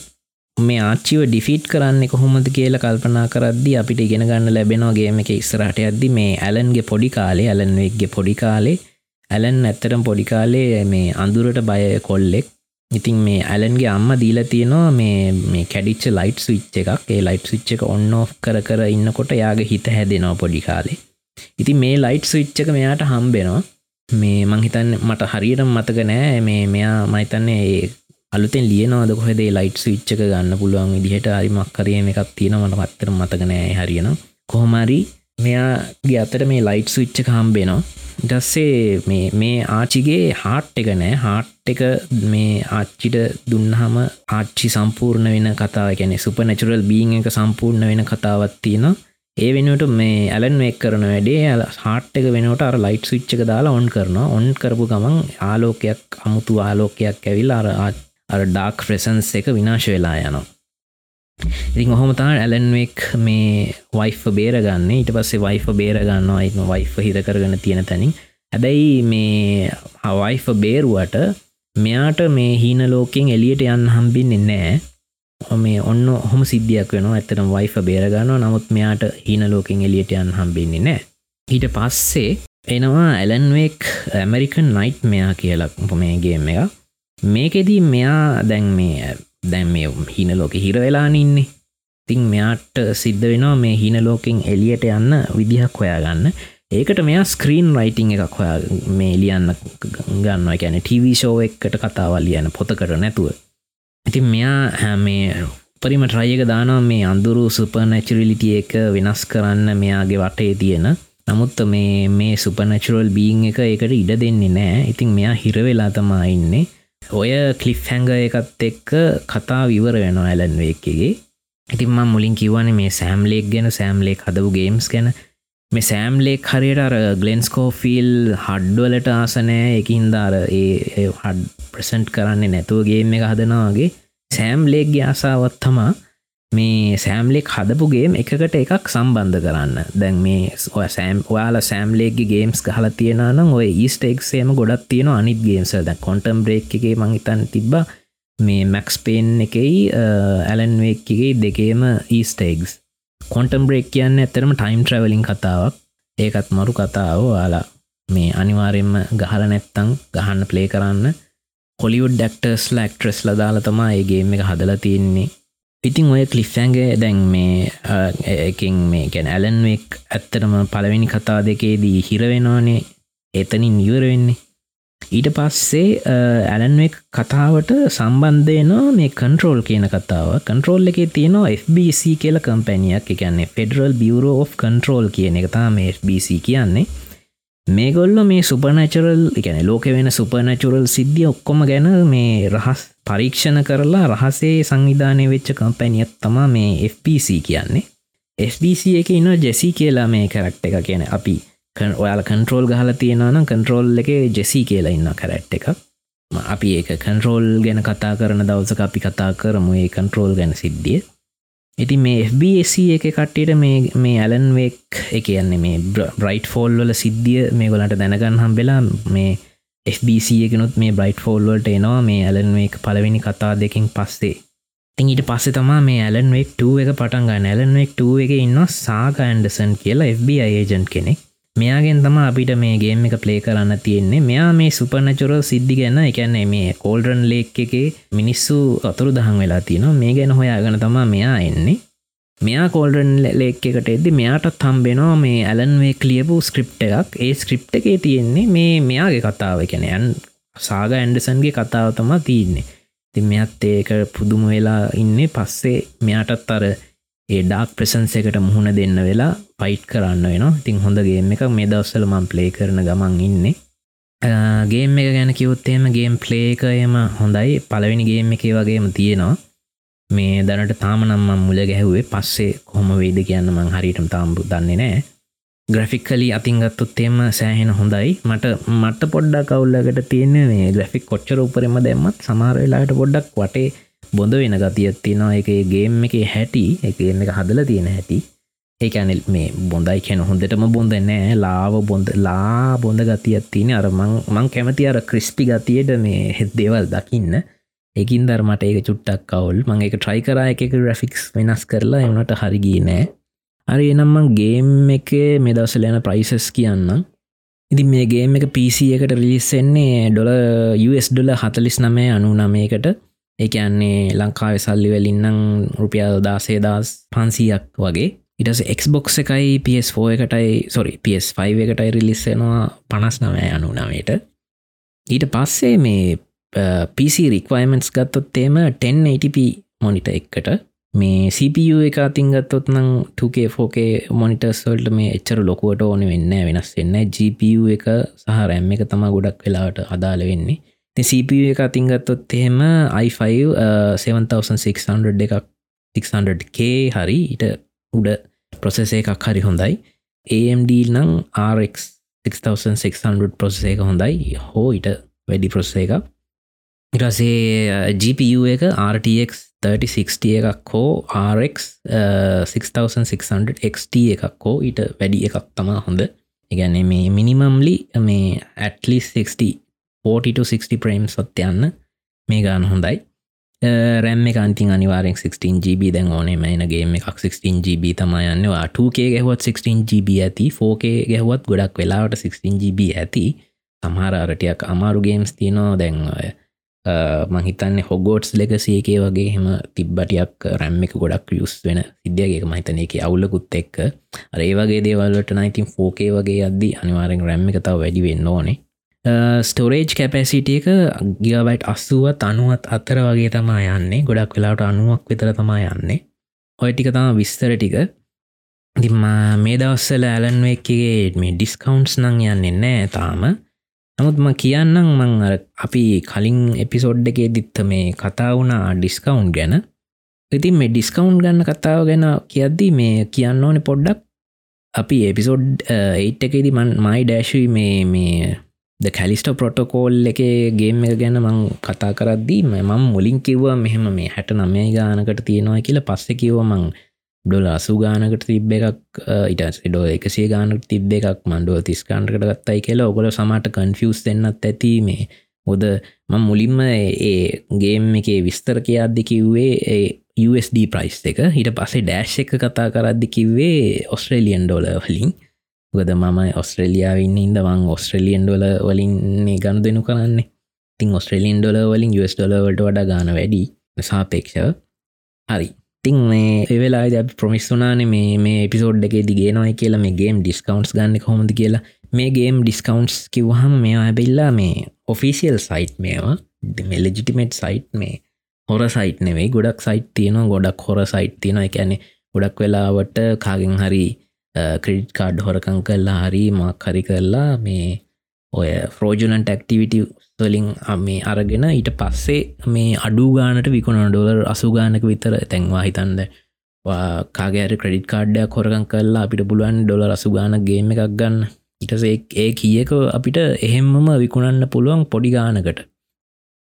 මේ ආච්චිව ඩිෆිට් කරන්න කොහොමද කියල කල්පනා කරද්දි අපිට ඉගෙන ගන්න ලැබෙනවාගේම එක ඉස්සරට අද්දි මේ ඇලන්ගේ පොඩි කාලේ ඇලන්වෙක්ගේ පොඩි කාලේ. ඇලන් ඇත්තරම් පොඩි කාලේ මේ අඳුරට බය කොල්ලෙක්. ඉතින් මේ ඇලන්ගේ අම්ම දීලා තියෙනවා මේ මේ කැඩිච්ච ලයිට් විච්ච එකක්. ඒ ලයිට් විච්ච එක ඔන්න ඔ් කර කර ඉන්නකොට යාගේ හිත හැදෙනවා පොඩි කාලේ. ඉතින් මේ ලයිට් විච්චක මෙයාට හම්බෙනවා. මේ මංහිතන් මට හරියට මතක නෑ. මේ මෙයා මයිතන්නේ අලුතෙන් ලියනවාද කොහෙදේ ලයිට් විච්චක ගන්න පුළුවන් විදිහට? හරිමක් කරයම එකක් තියෙනවන පත්තර මතකනෑ හරියන. කොහොමරි මෙයාගේ අතට මේ ලයිට් විච්චක හම්බෙනවා ඩස්සේ මේ මේ ආචිගේ හාට් එක නෑ. හාට් එක මේ ආච්චිට දුන්නහම ආච්චි සම්පූර්ණ වෙන කතාව. ගැන සුප නැචුරල් බීං එක සම්පූර්ණ වෙන කතාවත් තියෙන ඒ වෙනට මේ ඇලන් වෙක් කරන වැඩේ හාට් එක වෙනට අර ලයිට් විච්චක දාලා ඔන් කරන ඔන් කරපු ගමන් ආලෝකයක් අමුතු ආලෝකයක් ඇවිල් අර ආච් අර ඩාක් ප්‍රසන්ස් එක විනාශ වෙලා යනවා. ඉතින් ඔහොම තා ඇලන්වෙක් මේ වයිෆ බේරගන්න. ඊට පස්සේ වයිෆ බේරගන්නවා. අයිම වයිෆ හිර කරගන්න තියෙන තැනින්. හැබැයි මේ හවයිෆ බේරුවට මෙයාට මේ හීන ලෝකෙන් එලියට යන්න හම්බින්නේ නෑ මේ ඔන්න හොම සිද්ධියක් වෙන ඇතනම් වයිෆ බේරගන්න නමුත් මෙයාට හීන ලෝකෙන් එලියට යන්න හම්බින්නේ නෑ ඊට පස්සේ එනවා ඇලන්වෙක් ඇමරිකන් නයිට් මෙයා කියලක් මේ එක. මේකෙදී මෙයා දැන් මේ දැන් මේ හින ලෝක හිර වෙලානින්නේ තින් මෙයාට සිද්ධ වෙනවා මේ හින ලෝකෙන් එලියට යන්න විදිහක් හොයාගන්න. ඒකට මෙයා ස්ක්‍රීන් රයිටිං එකක් හොයා මේ ලියන්න ගන්න ගැන ටව ෂෝ එකට කතාවල් ලියන පොතකට නැතුව. ඉතින් මෙයා මේ උපරිම ට්‍රයක දානවා මේ අඳුරු සුපනැචරිලිටිය එක වෙනස් කරන්න මෙයාගේ වටේ තියෙන. නමුත් මේ මේ සුපනැචුරල් බීං එක එකට ඉඩ දෙන්නේ නෑ ඉතින් මෙයා හිරවෙලා තමා ඉන්නේ. ඔය කලිෆ් හැඟ එකත් එක්ක කතා විවර වෙන ඇලන්වේක්කගේ ඉතින්ම මුලින් කිවන මේ සෑම්ලෙක් ගැන සෑම්ලෙක් හදපු ගේම්ස් ගැන. මේ සෑම්ලෙක් හරියට අර ගලෙන්ස්කෝෆිල් හඩ්ඩුවලට ආසනෑ එකින්දාර ඒ හඩ් ප්‍රසන්ට් කරන්නේ නැතුවගේම එක හදනවාගේ සෑම්ලෙක්ගේ ආසාවත් තමා මේ සෑම්ලෙක් හදපුගේම් එකකට එකක් සම්බන්ධ කරන්න. දැන් මේ ඔය සෑම් ඔයාල සෑම්ලේගේ ගේම්ස් හල තියෙන නම් ඔය ඊස්ටෙක්සේම ගොඩක් තියෙන අනිත් ගේම්ස ද කොන්ටම් බ්‍රේක් එකේ මංහිතන් තිබ්බ මේ මැක්ස් පේන් එකයි ඇලන්වේක්ගේ දෙකේම ඊස්ටේක්ස් කොන්ටම් බ්‍රේක් කියන්න ඇතරම ටයිම් ට්‍රවලින් කතාවක්. ඒකත් මරු කතාව. යාලා මේ අනිවාරෙන්ම ගහල නැත්තං ගහන්න ප්ලේ කරන්න. හොලිවුඩ් ඩක්ටර්ස් ලක්ට්‍රස් ලදාල තමා ඒගේම එක හදලා තියෙන්නේ. ඉතින් ඔය කලිෆ්ෆෑන්ගේ දැන් මේ එකින් මේ ගැන ඇලන්වෙක් ඇත්තරම පළවෙනි කතා දෙකේදී හිරවෙනවානේ එතනින් ඉවර වෙන්නේ. ඊට පස්සේ ඇලන්වෙක් කතාවට සම්බන්ධයනවා මේ කන්ට්‍රෝල් කියන කතාව. කන්ට්‍රෝල් එක තියෙනවා FBC කියල කම්පැනියක් එකන්නේ ෆෙඩරල් බියරෝ of කන්ට්‍රෝල් කියන එක තා මේ FBC කියන්නේ. මේගොල්ල මේ සුපනචරල් එකන ලෝක වෙන සුපනචුරල් සිද්ධිය ඔක්කොම ගැන මේ රහස් පරීක්ෂණ කරලා රහසේ සංවිධානය වෙච්ච කම්පැනියක් තමා මේ FPC කියන්නේ. FBC එක ඉන්න ජෙසි කියලා මේ කරක්ට එක කියන අපි ඔයාල කන්ට්‍රෝල් ගහල තියෙනවනම් කන්ට්‍රෝල් එක ජෙසි කියලා ඉන්න කරැට් එක. අපි ඒක කන්ට්‍රෝල් ගැන කතා කරන දවසක අපි කතා කරමු ඒ කන්ට්‍රෝල් ගැන සිද්ධිය. ඉති මේ FBSC එක කට්ටට මේ ඇලන්වෙක් එක යන්න මේ බ්‍රයිට් ෆෝල් වල සිද්ධිය මේ ගොලට දැනගන්න හම්බෙලා මේ FBC එකනුත් මේ බ්‍රයිට් ෆෝල්වලට එනවා මේ ඇලන්වෙක් පලවෙනි කතා දෙකින් පස්සේ. ඊට පස්සේ තමා මේ ඇලන්වෙක් 2 එක පටන්ගන්න ඇලන්වෙක් 2 එක ඉන්න සාග ඇන්ඩසන් කියලා FBI ඒජන්් කෙනෙක්. මෙයාගෙන් තම අපිට මේ ගේම් එක ප්ලේ කරන්න තියෙන්නේ. මෙයා මේ සුපනචුර සිද්ධි ගැන්න එකන්නේ මේ කෝල්ඩරන් ලේක් එක මිනිස්සු අතුරු දහන් වෙලා තියෙනවා. මේ ගැන හොයාගන තමා මෙයා එන්නේ. මෙයා කෝල්ඩන් ලේක් එකට එද්දි මෙයාටත් හම්බෙනවා මේ ඇලන්වේ කලියපු ස්ක්‍රිප් එකක්. ඒ ස්ක්‍රිප් එකේ තියෙන්නේ මේ මෙයාගේ කතාව. කැනයන් සාග ඇන්ඩසන්ගේ කතාව තමා තියන්නේ. ති මෙයත් ඒක පුදුම වෙලා ඉන්නේ. පස්සේ මෙයාටත් අර ඒ ඩාක් ප්‍රසන්ස එකට මුහුණ දෙන්න වෙලා පයිට් කරන්න වෙන ඉතින් හොඳගේම එක මේ දවස්සල මම් ප්ලේ කරන ගමන් ඉන්නේ. ගේම් එක ගැන කිවොත්තේම ගේම් ප්ලේකයම හොඳයි. පලවෙනි ගේම් එක වගේම තියෙනවා. මේ දැනට තාමනම් මුල ගැහුවේ පස්සේ කොහොම වේද කියන්න මං හරිටම තාම්බු දන්නේ නෑ ග්‍රෆික්කලි අතිංගත්තොත්තේම සෑහෙන හොඳයි. මට මට පොඩ්ඩක් කවුල්ලකට තියෙන මේ ග්‍රෆික් කොච්චර උපරම දැම්මත් සමාරවෙලාට පොඩ්ඩක් වටේ බොඳ වෙන ගතියක් තියෙනවා. එක ගේම් එක හැටි එක එක හදල තියෙන හැටි. ඒකැනෙල් මේ බොඳයි කැන හොඳටම බොඳ නෑ ලාව බොඳ ලා බොඳ ගතියක් තියෙන අරමං මං කැමති අර ක්‍රිස්පි ගතියට මේ හෙත් දේවල් දකින්න. එකින් දර්මට ඒක චුට්ටක් කවුල් මං එක ට්‍රයි කරා එක ග්‍රෆික්ස් වෙනස් කරලා එවනට හරිගී නෑ. අරි එනම්මං ගේම් එක මෙදවසල යන ප්‍රයිසස් කියන්න ඉතින් මේ ගේම් එක පිසි එකට රිලිස්සෙන්නේ ඩොල US ඩොල හතලිස් නමේ අනු නමයකට ඒකන්නේ ලංකාව සල්ලිවලින්නම් රුපියල් දාසේදස් පන්සීයක් වගේ ඉටස එක්බොක්ස එකයි PS4 එකටයි සොරි PS5 එකටයි රිලිස්සෙනවා පනස් නමය අනු නමයට ඊට පස්සේ මේ PC රික්වයිමන්ස් ගත්තොත්තේම 1080p මොනිට එක්කට මේ CPU එක අතිංගත්තොත් නම් 2K4K මොනිටර්ස්වල්ට මේ එච්චර ලොකුවට ඕන වෙන්න වෙනස් වෙන්න GPU එක සහ රැම් එක තම ගොඩක් වෙලාට අදාළ වෙන්නේ. CPU එක අතිංගත්තොත් එහෙම i5 7600 uh, එකක් 600k හරි ඊට උඩ ප්‍රොසෙස එකක් හරි හොඳයි. AMD නම් RX 6600 ප්‍රොසෙස එක හොඳයි. හෝ ඊට වැඩි ප්‍රොස්ස එක ඉරසේ GPU එක RTX 3060 එකක් හෝ RX 6600 XT එකක් හෝ ඊට වැඩි එකක් තමා හොඳ. ඉගැන මේ මිනිමම්ලි මේ ඇටලි 60 40-60 ප්‍රේම් සොත් යන්න මේ ගාන හොඳයි. රැම් එක අන්තින් අනිවාරෙන් 16GB දැන් ඕනේ මයිනගේ එකක් 16GB තමා යන්නවා 2K ගැහුවත් 16GB ඇති 4K ගැහුවත් ගොඩක් වෙලාවට 16GB ඇති. සමහර අරටයක් අමාරු ගේම්ස් තියනවා. දැන් ඔය මහිතන්න හොගෝට්ස් ලෙකසේකේ වගේ හෙම තිබ්බටියක් රැම් එක ගොඩක් යුස් වෙන සිද්ධියගේ මහිතන එක අවුලකුත් එක්ක. අරේ වගේ දේවල්ලට නයිතින් 4K වගේ අද්දි අනිවාරෙන් රැම් එක තව වැඩි වෙන්න ඕනේ. ස්ටෝරේජ් කැපැසිටිය එක ගියවයිට් අස්සුවත් අනුවත් අත්තර වගේ තමා යන්නේ. ගොඩක් වෙලාට අනුවක් විතර තමා යන්නේ. ඔය ටික තම විස්තර ටික. දිම මේ දවස්සල ඇලන්වෙක්ගේ මේ ඩිස්කවන්ස් නං යන්නේ නෑ තාම. නමුත්ම කියන්නම් මං අර අපි කලින් එපිසෝඩ් එකේ දිත්ත මේ කතා වුණා ඩිස්කවුන්් ගැන. ඉතින් මේ ඩිස්කවුන්් ගන්න කතාව ගැන කියද්දී මේ කියන්න ඕන පොඩ්ඩක්. අපි එපිසෝඩ් ඒට් එකේදි මන් මයි ඩෑශී මේ මේ ද කැලිස්ට පොටෝකෝල් එක ගේම් එක ගැන මං කතා කරද්දී මම මුලින් කිව්වා මෙහෙම මේ හැට නමේ ගානකට තියෙනවා කියලා. පස්සෙ කිව්ව මං ඩොල අසු ගානකට තිබ්බ එකක් ඉට ඩෝ එකසේ ගානට තිබ්බ එකක් මන්ඩුව තිස්කාන්ටකට ගත්තයි කියලා ඔගොල සමට කන්ෆියස් දෙන්නත් ඇති මේ. හොද මං මුලින්ම ඒ ගේම් එකේ විස්තර කියද්දි කිව්වේ USD ප්‍රයිස් එක. හිට පසේ ඩෑශ් එක කතා කරද්දි කිව්වේ ඔස්ට්‍රේලියන් ඩොල වලින්. ගොද මම ඔස්ට්‍රේලියාවන්න ඉද වන් ඔස්ට්‍රලියන් ඩොල වලින් ගණු දෙනු කරන්නේ. තින් ඔස්ට්‍රලියන් ඩොල වලින් US ඩොලවලට වඩා ගාන වැඩි සාපේක්ෂ හරි. තින් මේ එවෙලා ද ප්‍රමිස් වනාන මේ මේ එපිසෝඩ් එක දිගේනොයි කියලා මේ ගේම් ඩිස්කවන්ස් ගන්න කොහොමද කියලා. මේ ගේම් ඩිස්කවන්ස් කිවහම මේවා ඇබෙල්ලා මේ ඔෆිසිියල් සයිට් මේවා මෙලජිටිමේට් සයිට් මේ හොර සයිට් නෙවෙයි ගොඩක් සයිට් තියෙනවා ගොඩක් හොර සයිට් තියෙන එකැනෙ ගොඩක් වෙලාවට කාගෙන් හරි ක්‍රඩ් කාඩ් හොරකං කල්ලා හරි මක් හරි කරලා මේ ඔය ෆ්‍රෝජලන්ට ක්ටිවිට වලින් මේ අරගෙන ඊට පස්සේ මේ අඩු ගානට විකුණ ඩොලර් අසුගානක විතර තැන්වා හිතන්ද කාගෑර ක්‍රඩිට කාඩ්ඩයක් කොරගන් කරලා අපිට පුළුවන් ඩොල අසුගාන ගේම එකක් ගන්න. ඉටසේ ඒ කියක අපිට එහෙම්මම විකුණන්න පුළුවන් පොඩි ගානකට.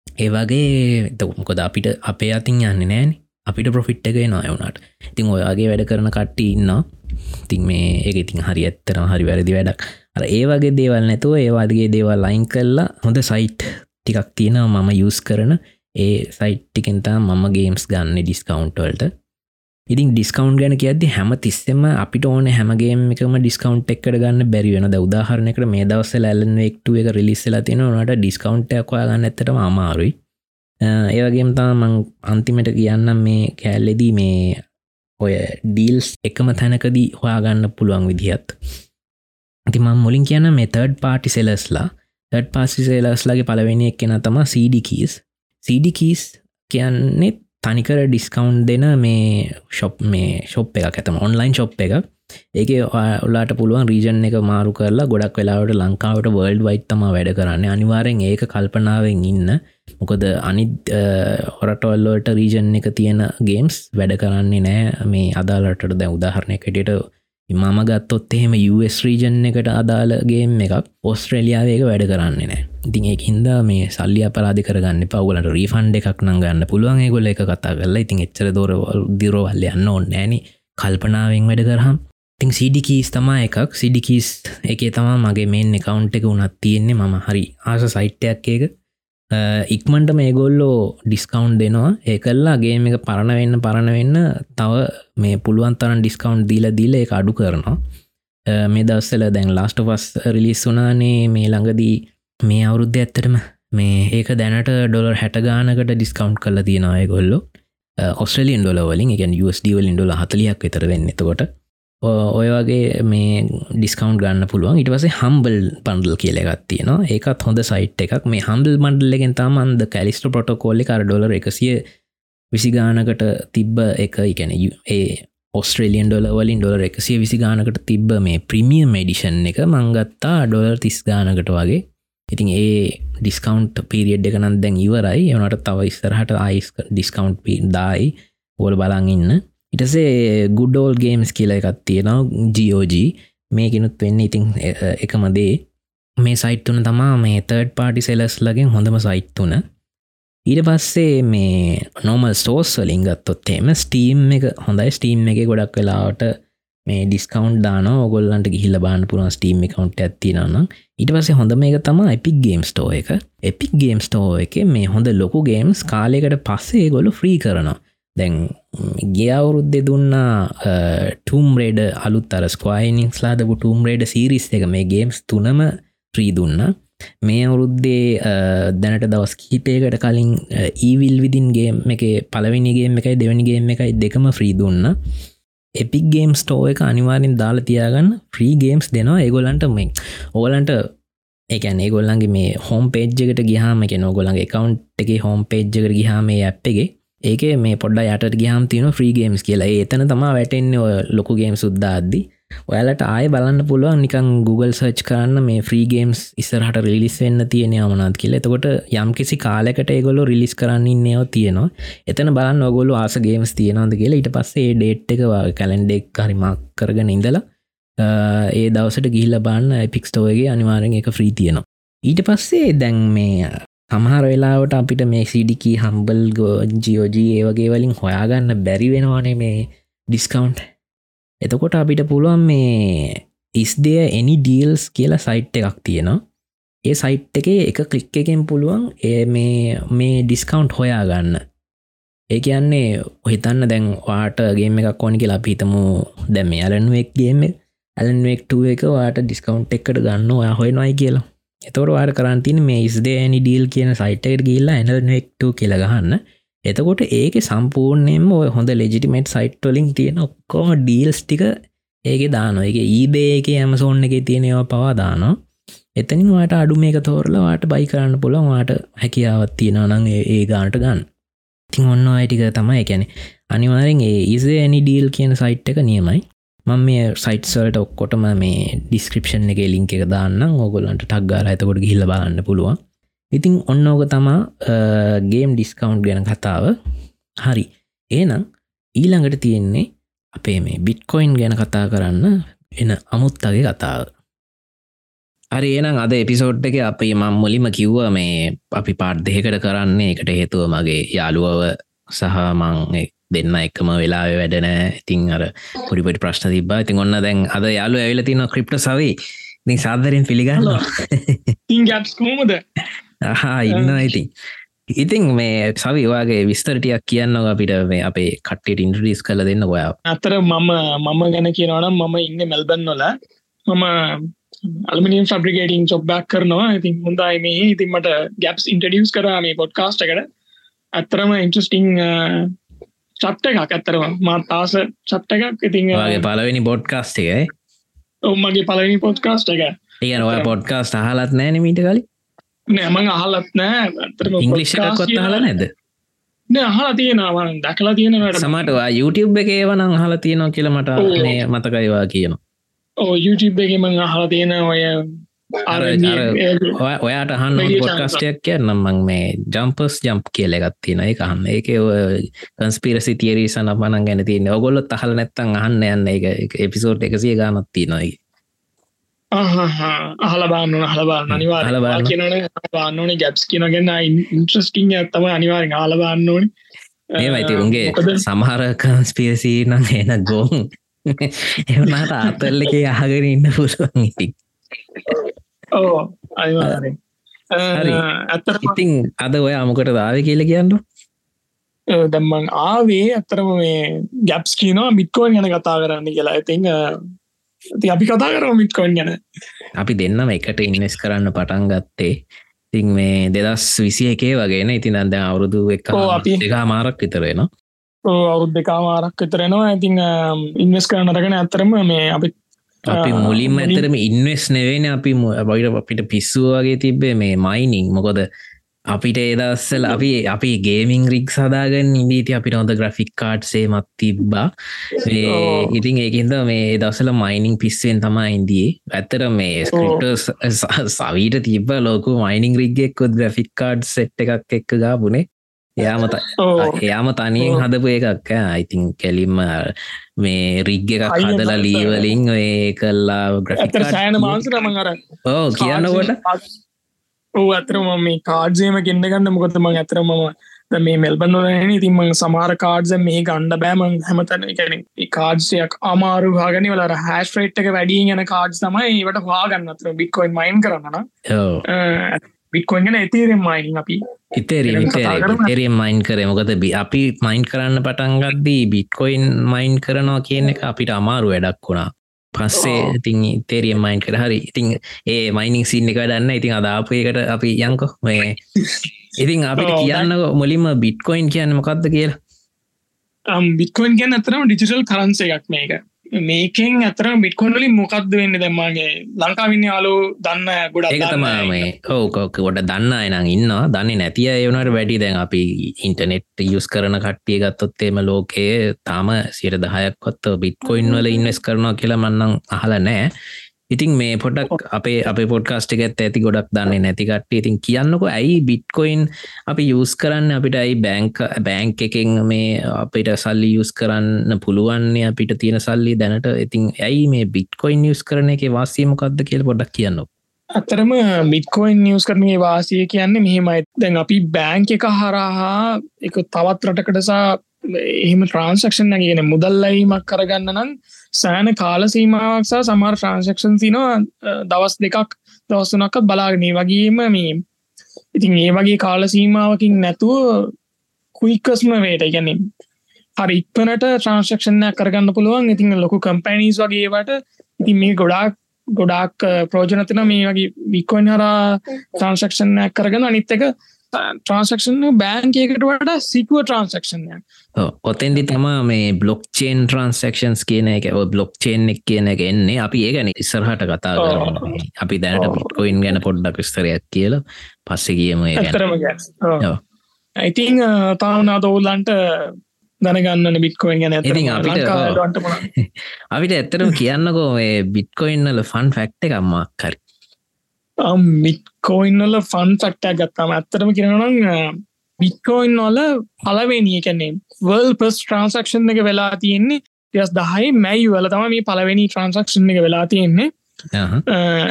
ඒවගේ තකොද අපිට අපේ අතින් යන්න නෑන. අපිට ප්‍රොෆිට් එක නොයවුණට ඉතින් ඔයාගේ වැඩ කරන කට්ටි ඉන්න තින් මේ ඒ ඉතින් හරි ඇත්තරම හරි වැරදි වැඩක්. අර ඒ වගේ දේවල් නැතුව ඒවාදගේ දේවල් ලයින් කල්ලා හොඳ සයිට් ටිකක් තියෙනවා මම යස් කරන. ඒ සයිට්ටිකෙන්තා මම ගේම්ස් ගන්න ඩිස්කවන්්ටවල්ට ඉතින් ඩිස්කවන්් ගැන කියද හැම තිස්සෙම අපිට ඕන හැමගේම එකම ඩිස්කවන්් එක්කට ගන්න බැරිවෙන උදාහරණකට මේ දවස ඇල්ලන් එක්ටුව එක රිලිස්සලා තියෙනනට ඩිස්කවන්්ටයක් ඔයා ගන්න ඇත්තටම අමාරුයි. ඒවගේම තා මං අන්තිමට කියන්න මේ කෑල්ලෙදී මේ ඔය ඩීල්ස් එකම තැනකදී හොයාගන්න පුළුවන් විදිහත්. ඉතිම මුලින් කියන මේ තර්ඩ් පාටි සෙලස්ලා තඩ් පාසි සේලස්ලාගේ පලවෙනි එක් කෙන තම සඩකීස් සඩකීස් කියන්නේ තනිකර ඩිස්කවන්් දෙන මේ ශොප් මේ ශොප් එකක්. ඇතම ඔන්ලයින් ශොප් එක ඒක ඔලාට පුළුවන් රීජන් එක මාරු කරලා ගොඩක් වෙලාවට ලංකාවට වර්ල්ඩ් වයිත්තම වැඩ කරන්න. අනිවාරෙන් ඒක කල්පනාවෙන් ඉන්න. මොකද අනිත් හොරටවල්ලෝට රීජන් එක තියෙන ගේම්ස් වැඩ කරන්නේ නෑ. මේ අදාලට දැ උදාහරණයකටට මම ගත්තොත් එහෙම US රීජන් එකට අදාලගේම් එකක් ඔස්ට්‍රේලියාවේක වැඩ කරන්නේ නෑ. ඉතින් ඒ හින්ද මේ සල්ලි අපරාධි කරගන්න පවගලට රීෆන්ඩ එකක් නං ගන්න පුළුවන්. ගොල එක කතා කරලා ඉතින් එච්චර දොරවල් දිරෝවල්ල යන්න ඕන්න ෑන කල්පනාවෙන් වැඩ කරහම් තින් සිඩිකීස් තමා එකක්. සිඩිකීස් එකේ තමා මගේ මේන් එකකවුන්් එක උනත් තියෙන්නේ මම. හරි ආස සයිට්ටයක් එක ඉක්මන්ට මේගොල්ලෝ ඩිස්කවන්් දෙනවා. ඒ කල්ලා ගේම එක පරණ වෙන්න පරණ වෙන්න තව මේ පුළුවන් තරන් ඩිස්කවන්් දීල දීල එක අඩු කරනවා. මේ දස්සල දැන් ලාස්ට පස් රිලිස් වනානේ මේ ළඟදී මේ අවුරුද්ධ ඇත්තටම මේ ඒක දැනට ඩොලර් හැටගානකට ඩිස්කවන්් කල තියෙනවාය ගොල්ලො ඔස්ට්‍රලියන් ඩොල වලින් එක USD වලින් ඩොල හතලියක් විතර වෙන්න එතකොට. ඔය වගේ මේ ඩිස්කවන්් ගන්න පුළුවන්. ඉට පසේ හම්බල් පන්ඩල් කියල එකත් තියෙනවා. ඒකත් හොඳ සයිට් එකක්. මේ හම්බල් මන්ඩල්ලගෙන් තමන්ද කැලිස්ට පොටකොල්ලි කර ඩොලර එකසිය විසිගානකට තිබ්බ එක. එකැන ඒ ඔස්ට්‍රේලියන් ඩොල වලින් ඩොලර එකසිය විසිගානකට තිබ්බ මේ ප්‍රමිය මඩිෂන් එක මංගත්තා ඩොලර් තිස් ගානකට වගේ. ඉතින් ඒ ඩිස්කවන්් පිරිියඩ් එක නම් දැන් ඉවරයි. එනට තව ඉස්සරහට අයිස් ඩිස්කවන්් පි දායි. ඕල බලන් ඉන්න. ඉටසේ ගුඩෝල් ගේම්ස් කියල එකත් තියෙනවා ජෝජ මේකනුත් වෙන්න ඉතින් එකමදේ මේ සයිට්තුන තමා මේ තර්ඩ් පාටි සෙලස් ලගෙන් හොඳම සයිට්තුන ඊට පස්සේ මේ නොමල් සෝස් වලින් ගත්තොත් එම ස්ටීම් එක හොඳයි ස්ටීම් එක ගොඩක් වෙලාවට මේ ඩිස්කවන්් දාන ඔගොල්ලන්ට ගිහිල්ල බාන පුරුවන් ස්ටීම් එකකවන්් ඇතිනන්න ඊට පස්සේ හොඳ මේක තම එපික් ගේම් ස්ටෝ එක. එපික් ගේම් ස්ටෝ එක මේ හොඳ ලොකු ගේම්ස් කාලෙකට පස්සේ ගොලු ෆ්‍රී කරනවා. දැන් ගියවුරුද්දෙ දුන්නා ටම් රේඩ අලුත් අර ස්කයිනිස්ලාදපු ටම් රේඩ සිරිස් එක මේ ගේම්ස් තුනම ්‍රී දුන්න. මේ අවුරුද්දේ දැනට දවස් කීපයකට කලින් ඊවිල් විදින්ගේ එක පලවිනිගේ එකයි දෙවනිගේ එකයි දෙකම ෆ්‍රී දුන්න. එපික් ගේම් ස්ටෝ එක අනිවාරෙන් දාලා තියාගන්න. ෆ්‍රී ගේම්ස් දෙනවා. ඒගොලන්ට මේ ඕලන්ට එකන ඒගොල්ලන්ගේ මේ හෝම් පේජ්ජකට ගහම එක නොගොලන්ගේ කවන්් එක හෝම් පේජ්ජකට ගහම ඇප්ගේ ඒක මේ පොඩ්ඩ යට ගහම් තියන ්‍රී ගේම්ස් කියලා. එතන තමා වැටෙන්න්න ලොකු ගේම් සුද්දාද්දි ඔයාලට ආය බලන්න පුළුවන් නිකන් Google සර්ච් කරන්න මේ ෆ්‍රීගේම්ස් ඉස්සරහට රිලිස් වෙන්න තියෙන අමනාත් කියල. එතකොට යම් කිසි කාලෙකට ඒගොලො රිලිස් කරන්න නයව තියෙනවා. එතන බලන්න ඔගොලු ආස ගේම්ස් තියෙනවද කියලා. ඊට පස්සේ ඩේට් එක කැලන්ඩෙක් හරිමක් කරගෙන ඉඳලා ඒ දවසට ගිහිල්ල බන්න පික්ස්ටෝවගේ අනිවාරෙන් එක ෆ්‍රී තියෙනවා. ඊට පස්සේ දැන් මේ සමහර වෙලාවට අපිට මේ සිඩිකී හම්බල් ගෝජියෝජී ඒවගේ වලින් හොයාගන්න බැරි වෙනවානේ මේ ඩිස්කවන්් එතකොට අපිට පුළුවන් මේ ඉස්දය එනි ඩීල්ස් කියලා සයිට් එකක් තියෙනවා. ඒ සයිට් එකේ එක කලික් එකෙන් පුළුවන් ඒ මේ මේ ඩිස්කවන්ට් හොයා ගන්න ඒ කියන්නේ ඔහිතන්න දැන් වාටගේම එකක් ඕනි කියලා පිතමු දැම ඇලන්වෙක්ගේම ඇලන්වෙක්ටුව එක. වාට ඩිස්කවන්් එකට ගන්න ඔයා හොයනොයි කියලා. එතවට වාට කරන්තින මේ ඉස්දේනි ඩීල් කියන සයිට් ගිල්ලා ඇනල්වෙක්ට කියලගහන්න එතකොට ඒක සම්පූර්ණයෙන්ම ඔය හොඳ ලෙජිටිමේට් සයිට්වලින් තියෙන ඔක්කොම ඩීල්ස් ටික ඒක දානො එක ඊබේ එක ඇමසෝන්න එක තියෙනවා පවා දානවා. එතනින් වාට අඩු මේක තෝරලා වාට බයි කරන්න පුළන් වාට හැකියාවත් තියෙනවා නං ඒ ගානට ගන්න. තින් ඔන්න අයිටික තමයි එකැනෙ අනිවාරෙන් ඒ ඉසේ ඇනි ඩීල් කියන සයිට් එක නියමයි. මං මේ සයිට්සල්ට ඔක්කොටම මේ ඩිස්ක්‍රපෂන් එක ලින්ක එක දාන්න ඕගොලන්ට ටක්ගාර ඇතකොට ගිහිල්ල බලන්න පුළුවන්. ඉතිං ඔන්න ඕක තමා ගේම් ඩිස්කවන්් ගැන කතාව. හරි. ඒනම් ඊළඟට තියෙන්නේ අපේ මේ බිට්කොයින් ගැන කතා කරන්න එන අමුත්තගේ කතාව. හරි. එනම් අද එපිසෝඩ් එක අපේ මං මුලිම කිව්ව මේ අපි පාට් දෙකට කරන්නේ. එකට හේතුව මගේ යාළුවව සහ මං දෙන්න එකම වෙලා වැඩන ඉතින් අර පොඩිපට ප්‍රශ්න තිබා ඉතින් ඔන්න දැන් අද යාලු ඇවිල තින ක්‍රිප්ට සවී ති සාදරෙන් පිළිගන්න ඉගස්කෝමද හා ඉන්න ඉතින්. ඉතින් මේ සවිවාගේ විස්තරටියක් කියන්න අපිට මේ අපේ කට්ටට ඉන්ට්‍රීස් කල දෙන්න ඔයා. අතර මම මම ගැන කියනවනම් මම ඉන්න මෙල්බන් නොල මම අල්මිනියම් ෆබ්‍රිකේටිං චොබ්බක් කරනවා. ඉතින් හොඳයි මේ. ඉතින්මට ගැප්ස් ඉන්ටඩියස් කර මේ පොඩ්කාස්ට එකට. ඇත්තරම ඉන්ට්‍රස්ටිං චප්ට එකක් ඇත්තරම මාත් ආස චප්ට එකක්. ඉතින් පලවෙනි බොඩ්කාස්ට එකයි ඔවමගේ පලවෙනි පොඩ්කාස්ට එක. ඒ ඔය පොඩ්කාස්ට හලත් නෑන මීට කලින්? නෑමං අහලත් නෑ. ඇතරම ඉංගලිෂ්කොත් හල නැද? අහලා තියෙනවා. දකලා තියෙනට සමටවා YouTube එක ඒවනං හල තියෙනවා කියලමට මතකයිවා කියන ඕ YouTube එක මං අහලා තියෙන ඔය ඔයාට හන්න පොඩ්කස්ටයක් කියන්නම් මං මේ ජම්පස් ජම්ප් කියල එකත් තියෙන එක අහන්න. ඒක කන්ස්පිරසි තිේරීසන පනන් ගැන තියන්න. ඔගොල්ලොත් අහල නැත්තන් අහන්න යන්න. එක එපිසෝට් එකසිය ගානත් තිනොයි අහල බාන්න හලබාන්න අනිවාර හලබා කියන බාන්නන ගැප්ස් කියනගන්න ඉන්ට්‍රස්ටිං ඇත්තම අනිවාරෙන් හලබාන්න ඕන. ඒමයිති උන්ගේ සමහර කන්ස්පියසී නම් එන ගෝන්. එවනාට අතල්ල එක අහගෙන ඉන්න පුරුවන් ඉති ඕ අනිවාරෙන් ඇත්ත ඉතිං අද ඔය අමකට දාව කියල කියන්න. දැම්මන් ආවේ ඇත්තරම මේ ගැප්ස් කියනවා මිට්කෝන් ගැන කතා කරන්න කියලා. ඉතිං ති අපි කතා කර මිට්කොයින් ගැන. අපි දෙන්නම එකට ඉන්වස් කරන්න පටන් ගත්තේ. තින් මේ දෙදස් විසි එකේ වගේන ඉතින් අද අවුරුදු එක අපි එක මාරක් විතරෙන අවුරුද් දෙකා මාරක් විතරෙනවා ඉතිං ඉන්වස් කරනටගෙන ඇත්තරම මේ අපි අපි මුලින්ම ඇතරම ඉන්වස් නෙවෙන අපි බයිට අපිට පිස්සුවගේ තිබ්බේ මේ මයිනිං මොකොද අපිට ඒදස්සල් අපි අපි ගේමිං රික් සදාගන්න ඉදීති අපිට හොඳ ග්‍රෆික් කාඩ්සේ මත් තිබ්බා. ඉතින් ඒකන්ද මේ දසල මයිනිං පිස්සෙන් තමා ඉන්දියේ ඇත්තර මේ ස්ක්‍රප්ට සවීට තිබ ලෝකු මයිනිං රිග්ගෙක්කොත් ග්‍රෆික් කාඩ් සෙට් එකක් එක්ක ගාබුණේ එයාමත එයාම තනියෙන් හදපු එකක්. අයිතින් කැලින්ම මේ රිග්ග එකක් හදලා ලීවලින් ඒ කල්ලා ග්‍රෆික් සෑන මාන්සරම කර ඕ කියන්නකොට ඕ ඇතරම මේ කාඩ්සේම ගෙන්න්න ගන්න මොකතම ඇතරමම මේ මෙල්බන්න න ඉතින්ම සමාර කාඩ්ස මේ ගණ්ඩ බෑමන් හැමතන කැන කාඩ්සයක් අමාරු හාගනි වල හැස් ්‍රේට් එක වැඩිය යන කාඩ් තමයි ඒට හවාගන්න අතර බික්කොයින් මයින් කරන්න බික්කොන්ගෙන එතේරෙන් මයින් අපි ඉතේරීම තේරිය මයින් කරේ. මොකද අපි මයින් කරන්න පටන්ගත්දී බිට්කොයින් මයින් කරනවා කියන එක අපිට අමාරු වැඩක් වුණා. පස්සේ ඉතින් තේරිය මයින් කර. හරි. ඉතින් ඒ මයිනිං සින්න එක දන්න ඉතින් අදාපයකට අපි යංකො මේ ඉතින් අපිට කියන්න මුලින්ම බිට්කොයින් කියන්න මොකක්ද කියලා? බිටකොයින් ගැන අතරම ඩිජිටල් කරන්ස එකක් මේක මේකෙන් ඇතරම බිට්කොන්ඩලින් මොකක්ද වෙන්න දැම්මාගේ ලංකාවින්න යාලු දන්න ගොඩ ඒක තමා මේ ඕකෝක ගොඩ දන්න අයනං ඉන්නවා. දන්නේ නැතිය එවනට වැඩි දැන් අපි ඉන්ටනෙට් යුස් කරන කට්ටිය ගත්තොත්තේම ලෝකයේ තාම සිර දහයක් කොත්ත බිට්කොයින් වල ඉන්වස් කරනවා කියලා මන්නං අහල නෑ ඉතින් මේ පොඩක් අපේ අප පොඩ්කාස්ට එකත් ඇති ගොඩක් දන්නේ නැතිකට ඉතින් කියන්නකො ඇයි බිට්කොයින් අපි යස් කරන්න? අපිට ඇයි බැංක බෑංක එකෙන් මේ අපිට සල්ලි යුස් කරන්න පුළුවන්නේ අපිට තියෙන සල්ලි දැනට. ඉතින් ඇයි මේ බිට්කොයින් යස් කරන එක වාසීමකක්ද කියල පොඩක් කියන්න අතරම බිට්කොයින් නිියස් කරනගේ වාසිය කියන්නේ මෙහෙමයි. දැන් අපි බෑංක එක හරහා එක තවත් රටකටසා එහෙම ට්‍රන්සක්ෂන් කියන මුදල්ලයිමක් කරගන්න නම් සෑන කාල සීමාවක්සා සමහර ට්‍රන්සක්ෂන් තිනවා දවස් දෙකක් දවස්සනක්කත් බලාගනේ. වගේම මේ ඉතින් ඒ වගේ කාල සීමාවකින් නැතුව කුයික්කස්ම වේට ගැන හරි ඉක්පනට ට්‍රන්සක්ෂණයක් කරගන්න පුළුවන්. ඉතින් ලොකු කම්පැනිස් වගේවට ඉතින් මේ ගොඩාක් ගොඩාක් ප්‍රෝජනතින මේ වගේ වික්කොන් හරා ට්‍රන්සක්ෂණයක් කරගන්න අනිත්තක ට්‍රන්සක්ෂන් බෑන්කේකට වට සිකුව ට්‍රන්සක්ෂණය ඔතෙන්දි තමා මේ බ්ලොක් චේන් ට්‍රන්සක්ෂන්ස් කියන එක බ්ලොක් චේන් එක් කියන එක එන්නේ අපි ඒගැන ඉස්සරහට කතා කරන්න අපි දැනට පිට්කොයින් ගැන පොඩ්ඩක් විස්තරයක් කියල. පස්සෙ කියම ඉතින් තාවනා දෝල්ලන්ට දැනගන්න බිට්කොයින් ගැන ඉතින් අපිට අපිට ඇත්තරම කියන්නකෝ බිට්කොයින්නල ෆන් ෆැක්ට එකම්මක් කරි මිට්කෝයින්නල ෆන් ෆක්ටක් ගත්තාම ඇත්තරම කියෙනනම් බිට්කෝයින් වල පලවෙනිය කැන්නේ වල් පස් ට්‍රන්සක්ෂන් එක වෙලා තියෙන්නේ ටස් දහයි මැයි වල තම මේ පලවෙනි ට්‍රන්සක්ෂන් එක වෙලා තියෙන්නේ.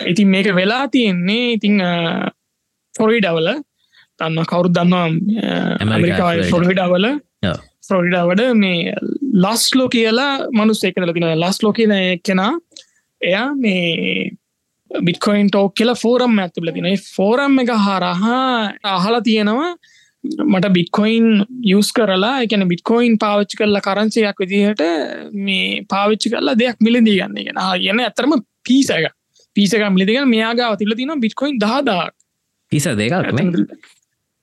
ඉතින් මේක වෙලා තියෙන්නේ ඉතිං ෆොරිඩවල තන්න කවුරු දන්නවා ඇමරිකායි ෆොරිඩවල ෆ්‍රොඩිඩාවඩ මේ ලස්ලෝ කියලා මනුස් එකන තින ලස්ලෝ කියන කෙනා එයා මේ බිට්කොයින් ටෝක් කියලා ෆෝරම් ඇතිබල තින ෆෝරම් එක හරහා අහලා තියෙනවා මට බිට්කොයින් යස් කරලා එකන බිට්කොයින් පාවිච්චි කරලා කරන්සයක් විදිහට මේ පාවිච්චි කරලා දෙයක් මිලදී ගන්න ගෙන කියන්න ඇතරම පිසක පිසක මිලිදිග මෙයාගාව තිල තින බිට්කොයින් දාදා පිස දෙකක්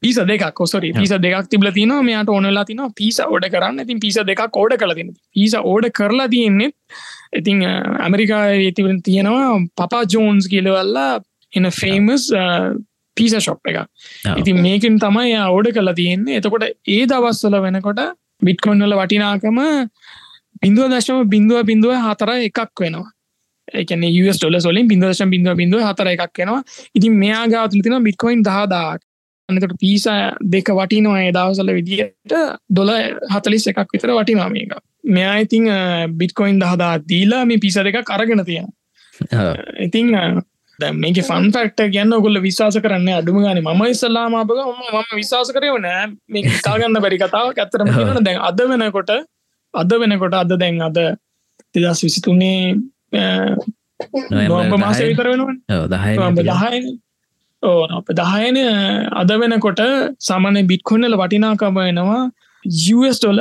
පිස දෙකක්. කොසරි පිස දෙකක් තිබල තින මෙයාට ඕනලා තින පිස ඕඩ කරන්න. ඉතින් පිස දෙකක් ඕඩ කල තින පිස ඕඩ කරලා තියෙන්නේ ඉතින් ඇමරිකා තිබෙන තියෙනවා පපා ජෝන්ස් කියලවල්ලා එන ෆේමස් පිස ශොප් එක ඉතින් මේකින් තමයි ඕඩ කලා තියෙන්නේ. එතකොට ඒ දවස්සල වෙනකොට බිට්කොන්නල වටිනාකම බිඳුව දශම බිඳුව බිඳුව හතර එකක් වෙනවා. එකන ස් ොල සොලින් බිඳදශ බිඳුව බිඳුව හතර එකක් වෙනවා. ඉතින් මෙයා ගාතුල තින බිට්කොයින් දහදාක් අනකට පිස දෙක වටිනවා ඒ දවසල විදියට දොල හතලිස් එකක් විතර වටිනා මේක මෙයා ඉතිං බිට්කොයින් දහදා දීලා මේ පිස දෙක කරගෙන තියෙන ඉතිං මේක ෆන් ෆක්ට ගැන්න ඔගොල්ල විශවාස කරන්න අඩුම ගන. ම ඉස්සල්ලාමාපක ම විශවාස කරයවන මේ කාගන්න බැරි කතාව ඇත්තරම දැන් අද වෙනකොට අද වෙනකොට අද දැන් අද දෙදස් විසිතුන්නේ නොම්බ මාස විතර වෙනවා දහය ඕ අප දහයන. අද වෙනකොට සමන බිට්කොන්නල වටිනාකම වෙනවා US ඩොල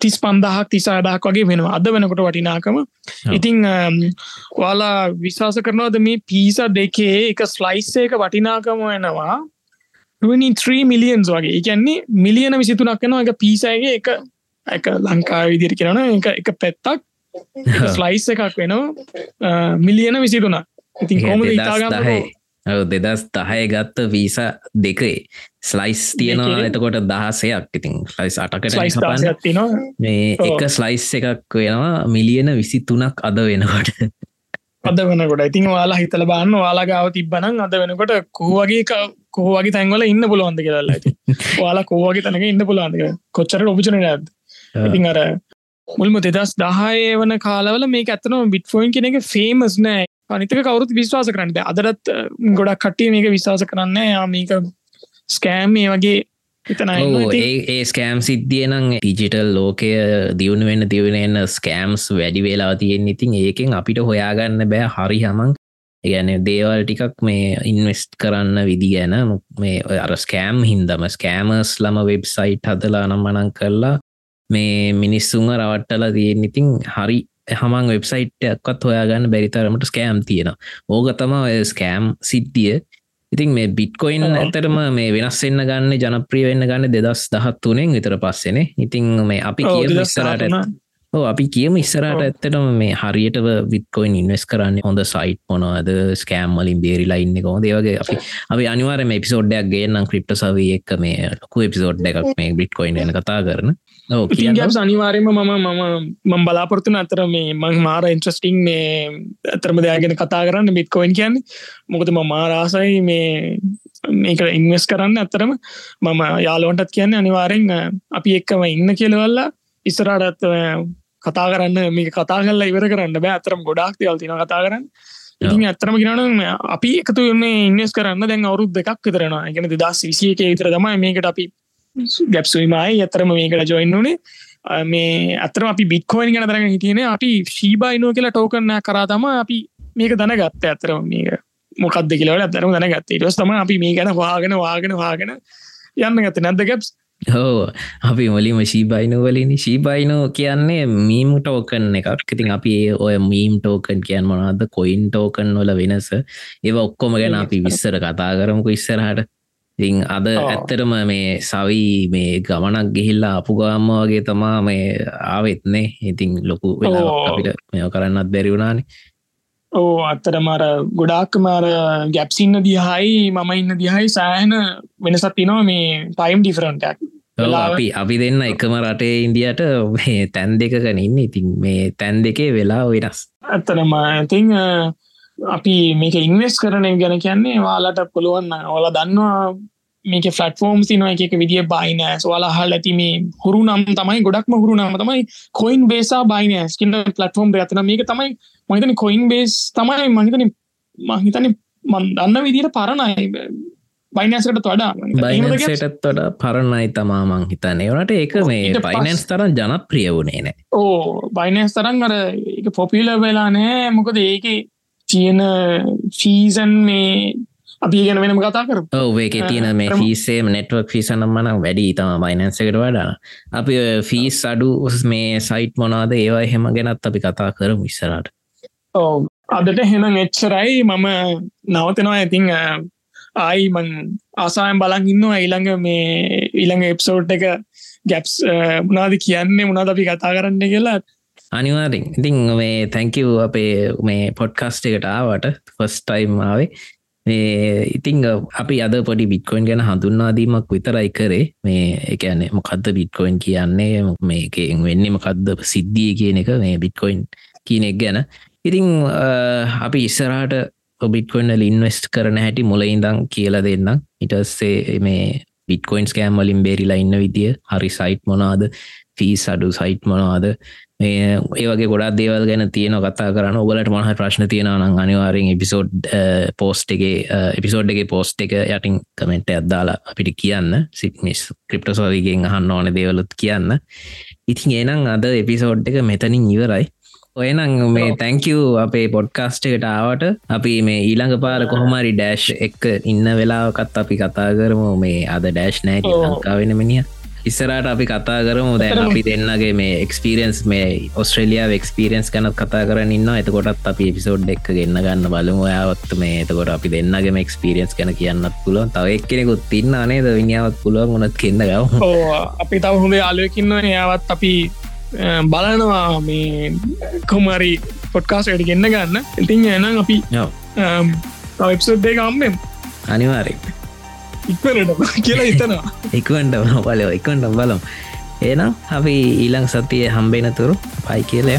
තිස් පන්දහක් තිසාදහක් වගේ වෙනවා. අද වෙනකොට වටිනාකම. ඉතිං වාලා විශවාස කරනවාද මේ පිස දෙකේ එක ස්ලයිස් එක වටිනාකම වෙනවා? 23 මිලියන්ස් වගේ. එකන්නේ මිලියන විසිතුනක් වෙනවා. එක පිසයගේ එක එක ලංකා විදිර කරන එක එක පැත්තක්. ස්ලයිස් එකක් වෙනවා. මිලියන විසිතුනා ඉතින් කොම ඉතාගන්න දෙදස් දහය ගත්ත වීස දෙකේ ස්ලයිස් තියෙනවා එතකොට දහසයක්. ඉතින් ස්ලයිස් අටකට මේ එක ස්ලයිස් එකක් වෙනවා මිලියන විසි තුනක් අද වෙනකොට. අද වෙනකොට. ඉතින් වාලා හිතල බන්න වාලාගාව තිබ්බනන් අද වෙනකොට කෝවගේ කෝවගේ තැන්වල ඉන්න පුළුවන්ද කියරල්ල ඇති වාලා කෝවගේ තැනක ඉන්න පුළුවන්ද කොච්චර ඔපචන ඇද ඉතින් අර මුල්ම දෙදස් දහය වන කාලවල මේ ඇත්තන බිට්ෆෝයින් කෙනෙක ෆේමස් නෑ අනිතක කවරුත් විශ්වාස කරන්නද අදරත් ගොඩක් කට්ටිය මේක විශ්වාස කරන්න මේක ස්කෑම් මේ වගේ ඒ ස්කෑම් සිද්ධිය නම් ටිජිටල් ලෝකය දියුණු වෙන්න දියුණෙන් ස්කෑම්ස් වැඩි වෙලා තියෙන් ඉතින් ඒකෙන් අපිට හොයාගන්න බෑ. හරි හමන් ගැන දේවල් ටිකක් මේ ඉන්වෙස්ට් කරන්න විදි ගැන. මේ අර ස්කෑම් හින්දම ස්කෑමර්ස් ලම වෙබ්සයිට් හදලා නම් මනං කරලා මේ මිනිස්සුන්ව රවට්ටලා තියෙන් ඉතින් හරි හමන් වෙබ්සයිට්යක්වත් හොයාගන්න බැරිතරමට ස්කෑම් තියෙන ඕක තම ස්කෑම් සිද්ධිය. ඉතින් මේ බිට්කොයින් ඇතරම මේ වෙනස් වෙන්න ගන්න ජනප්‍රිය වෙන්න ගන්න දෙදස් දහත් වනෙන් විතර පස්සෙන. ඉතින් මේ අපි කිය ස්තරට ඕ අපි කියම ඉස්සරට ඇත්තටම මේ හරියට විත්කොයින් ඉන්වස් කරන්න හොඳ සයිට් මොනවද ස්කෑම් මලින් බේරිලා ඉන්න කො දේවගේ අපි අපි අනිවාරම එපිසෝඩ්ඩයක් ගේනම් ක්‍රිප්ට සවී එක් මේ ලොකු එපිසෝඩ් එකක් මේ බිට්කොයින් එන කතා කරන. ගැබ් අනිවාරයම මම මම මම් බලාපොරතුන අතර මේ මං මාර ඉන්ට්‍රස්ටිං මේ ඇතරම දෙයාගෙන කතා කරන්න බිට්කොයින් කියන්නේ. මොකද ම මාරාසයි මේ මේක ඉන්වස් කරන්න ඇත්තරම මම යාලෝන්ටත් කියන්න අනිවාරෙන් අපි එක්කම ඉන්න කියලවල්ලා ඉස්සරාටත් කතා කරන්න මේ කතා කල්ලා ඉවර කරන්න බෑ. අතරම් ගොඩක් දෙවල් තින කතා කරන්න. ඉතින් ඇත්තරම කිරන අපි එකතු ඉන්නස් කරන්න. දැන් අවුරුද් දෙකක් විතරන එකන දස් විසියක විතර තමයි මේකට අපි ගැප්සුීමයි ඇතරම මේකට ජොයින් වනේ. මේ අතර අපි බික්කෝයින් ගැන දරග හිටියන. අපි ශීබයිනෝ කියලා ටෝකරන්න කරා තම අපි මේක දැනගත්ත ඇතර මේක. මොකක්ද කියලවට ඇතරම දැනගත්ත. ටස් තම අපි මේ ගැන වාගෙන වාගෙන වාගෙන යන්න ගත නැද්ද ගැප්ස් හෝ අපි මුලින්ම ශීබයිනෝ වලින් ශීබයිනෝ කියන්නේ මීම් ටෝකන් එකක්. ඉතින් අපි ඔය මීම් ටෝකන් කියන් මොනද කොයින් ටෝකන් වල වෙනස. ඒව ඔක්කොම ගැන අපි විස්සර කතා කරමුක ඉස්සරහට. ඉතින් අද ඇත්තරම මේ සවී මේ ගමනක් ගිහිල්ලා අපපු ගාම්ම වගේ තමා මේ ආවෙත්නේ ඉතින් ලොකු අපිට මෙ කරන්නත් බැරිවුණානේ ඕ අත්තර මර ගොඩාක් මාර ගැප්සින්න දිහයි මම ඉන්න දිහයි සෑහන වෙනසත් තිනවා මේ පයිම් ඩිෆරන්ටක් අපි අපි දෙන්න එකම රටේ ඉන්දියට මේ තැන් දෙකකන ඉන්න. ඉතින් මේ තැන් දෙකේ වෙලා වෙනස්. ඇත්තනම ඉතිං අපි මේක ඉන්වස් කරන ගැන කියන්නේ වාලට පුළුවන් ඕල දන්නවා මේක ෆලටෆෝර්ම් තිනවා එක විදිිය බයිනෑස් වාලා හල් ඇති මේ හුරු නම් තමයි ගොඩක්ම හුරු නම තමයි කොයින් බේසා බයිනෑස් කින්න පලටෆෝර්ම් ඇතන මේක තමයි මහිතන කොයින් බේස් තමයි මහිතන මහිතන මන් දන්න විදිට පරණයි. බයිනෑසකට තොඩා බයිනසටත් තොඩ පරණයි තමා මං හිතන්නේ. වනට ඒක මේ පයිනස් තරන් ජනප්‍රිය වුණේ නෑ. ඕ බයිනස් තරන් අර එක පොපිල වෙලා නෑ. මොකද ඒක තියෙන ෆීසන් මේ අපි ගැන වෙනම කතා කර ඔවේක තියෙන මේ ෆීසේම නෙට්වක් ෆිසනම් මන වැඩි තම බයිනන්සකට වඩා. අපි ෆීස් අඩු මේ සයිට් මොනාද ඒවා හෙම ගැනත් අපි කතා කරමු ඉස්සරට අදට හෙන එච්චරයි. මම නවතනවා. ඇතිං ආයි මං ආසායම් බලන් ඉන්නවා. ඊළඟ මේ ඊළඟ එප්සෝට් එක ගැප්ස් මනාද කියන්නේ? මොනාද අපි කතා කරන්න කියලා. අනිවාරින් ඉතිං මේ තැංකව් අපේ මේ පොඩ්කස්ට එකට ආවට. ෆස්ටයිම් ආවේ. මේ ඉතිං අපි අද පොඩි බිට්කොයින් ගැන හඳුන්වාදීමක් විතරයි කරේ. මේ එකන මොකක්ද බිට්කොයින් කියන්නේ? මේකෙන් වෙන්නේ මකක්ද සිද්ධිය කියන එක මේ බිට්කොයින් කියනෙක් ගැන. ඉතිං අපි ඉස්සරාට ඔබිටකොයින්ල ඉන්වස්ට් කරන හැටි මුලඉඳං කියලා දෙන්න ඉටස්සේ මේ බිටකොයින්ස් කෑම් වලින් බේරිලා ඉන්න විදිිය හරි සයිට් මොනාද ෆීස් අඩු සයිට් මොනවාද මේ ඒවගේ ගොඩක් දේවල් ගැන තියෙන කතා කරන්න. ඔබලට මහ ප්‍රශ්න තියෙනනම් අනිවාරෙන් එපිසෝඩ් පෝස්ට්ගේ එපිසෝඩ්ගේ පෝස්ට් එක යටින් කමෙන්ට අදදාලා අපිට කියන්න. සික්මිස් ක්‍රිප්ටසෝවිගෙන් අහන්න ඕන දේවලුත් කියන්න. ඉතින් ඒනම් අද එපිසෝඩ් එක මෙතනින් ඉවරයි. ඔයනම් මේ තැංකව අපේ පොඩ්කාස්ට එකට ආවට අපි මේ ඊළඟ පාර කොහොමරි ඩෑශ් එක්ක ඉන්න වෙලාවකත් අපි කතා කරමු. මේ අද ඩෑශ් නෑ ලංකාවෙන මිනිිය ඉස්සරට අපි කතා කරමු. දැන් අපි දෙන්නගේ මේ එක්ස්පිරන්ස් මේ ඔස්ට්‍රලියයා එක්ස්පිරන්ස් කනත් කතා කරන්න ඉන්න එතකොටත් අපි පිසෝඩ් එක් ගන්න ගන්න බලමු. ඔයාවත් මේ එතකොට අපි දෙන්නගේම එක්ස්පිරියන්ස් කන කියන්නත් පුළුවන්. තව එක් කෙනෙකුත් තින්න අනේද විනිාවත් පුළුවන් උනත් කියන්න ගව අපි තව හොඳේ අලයකින්න එයාවත් අපි බලනවා මේ කොමරි පොට්කාසට ගෙන්න්න ගන්න ඉතින් එනම් අපි තවක්සෝඩ්ඩේ ගම්මෙන් අනිවාරෙක් ඉක්වරට කියලා හිතනවා. ඉක්වන්ට බලෝ ඉක්වට බලම්. ඒනම් අපි ඊළං සතිය හම්බෙනතුරු පයි කියලය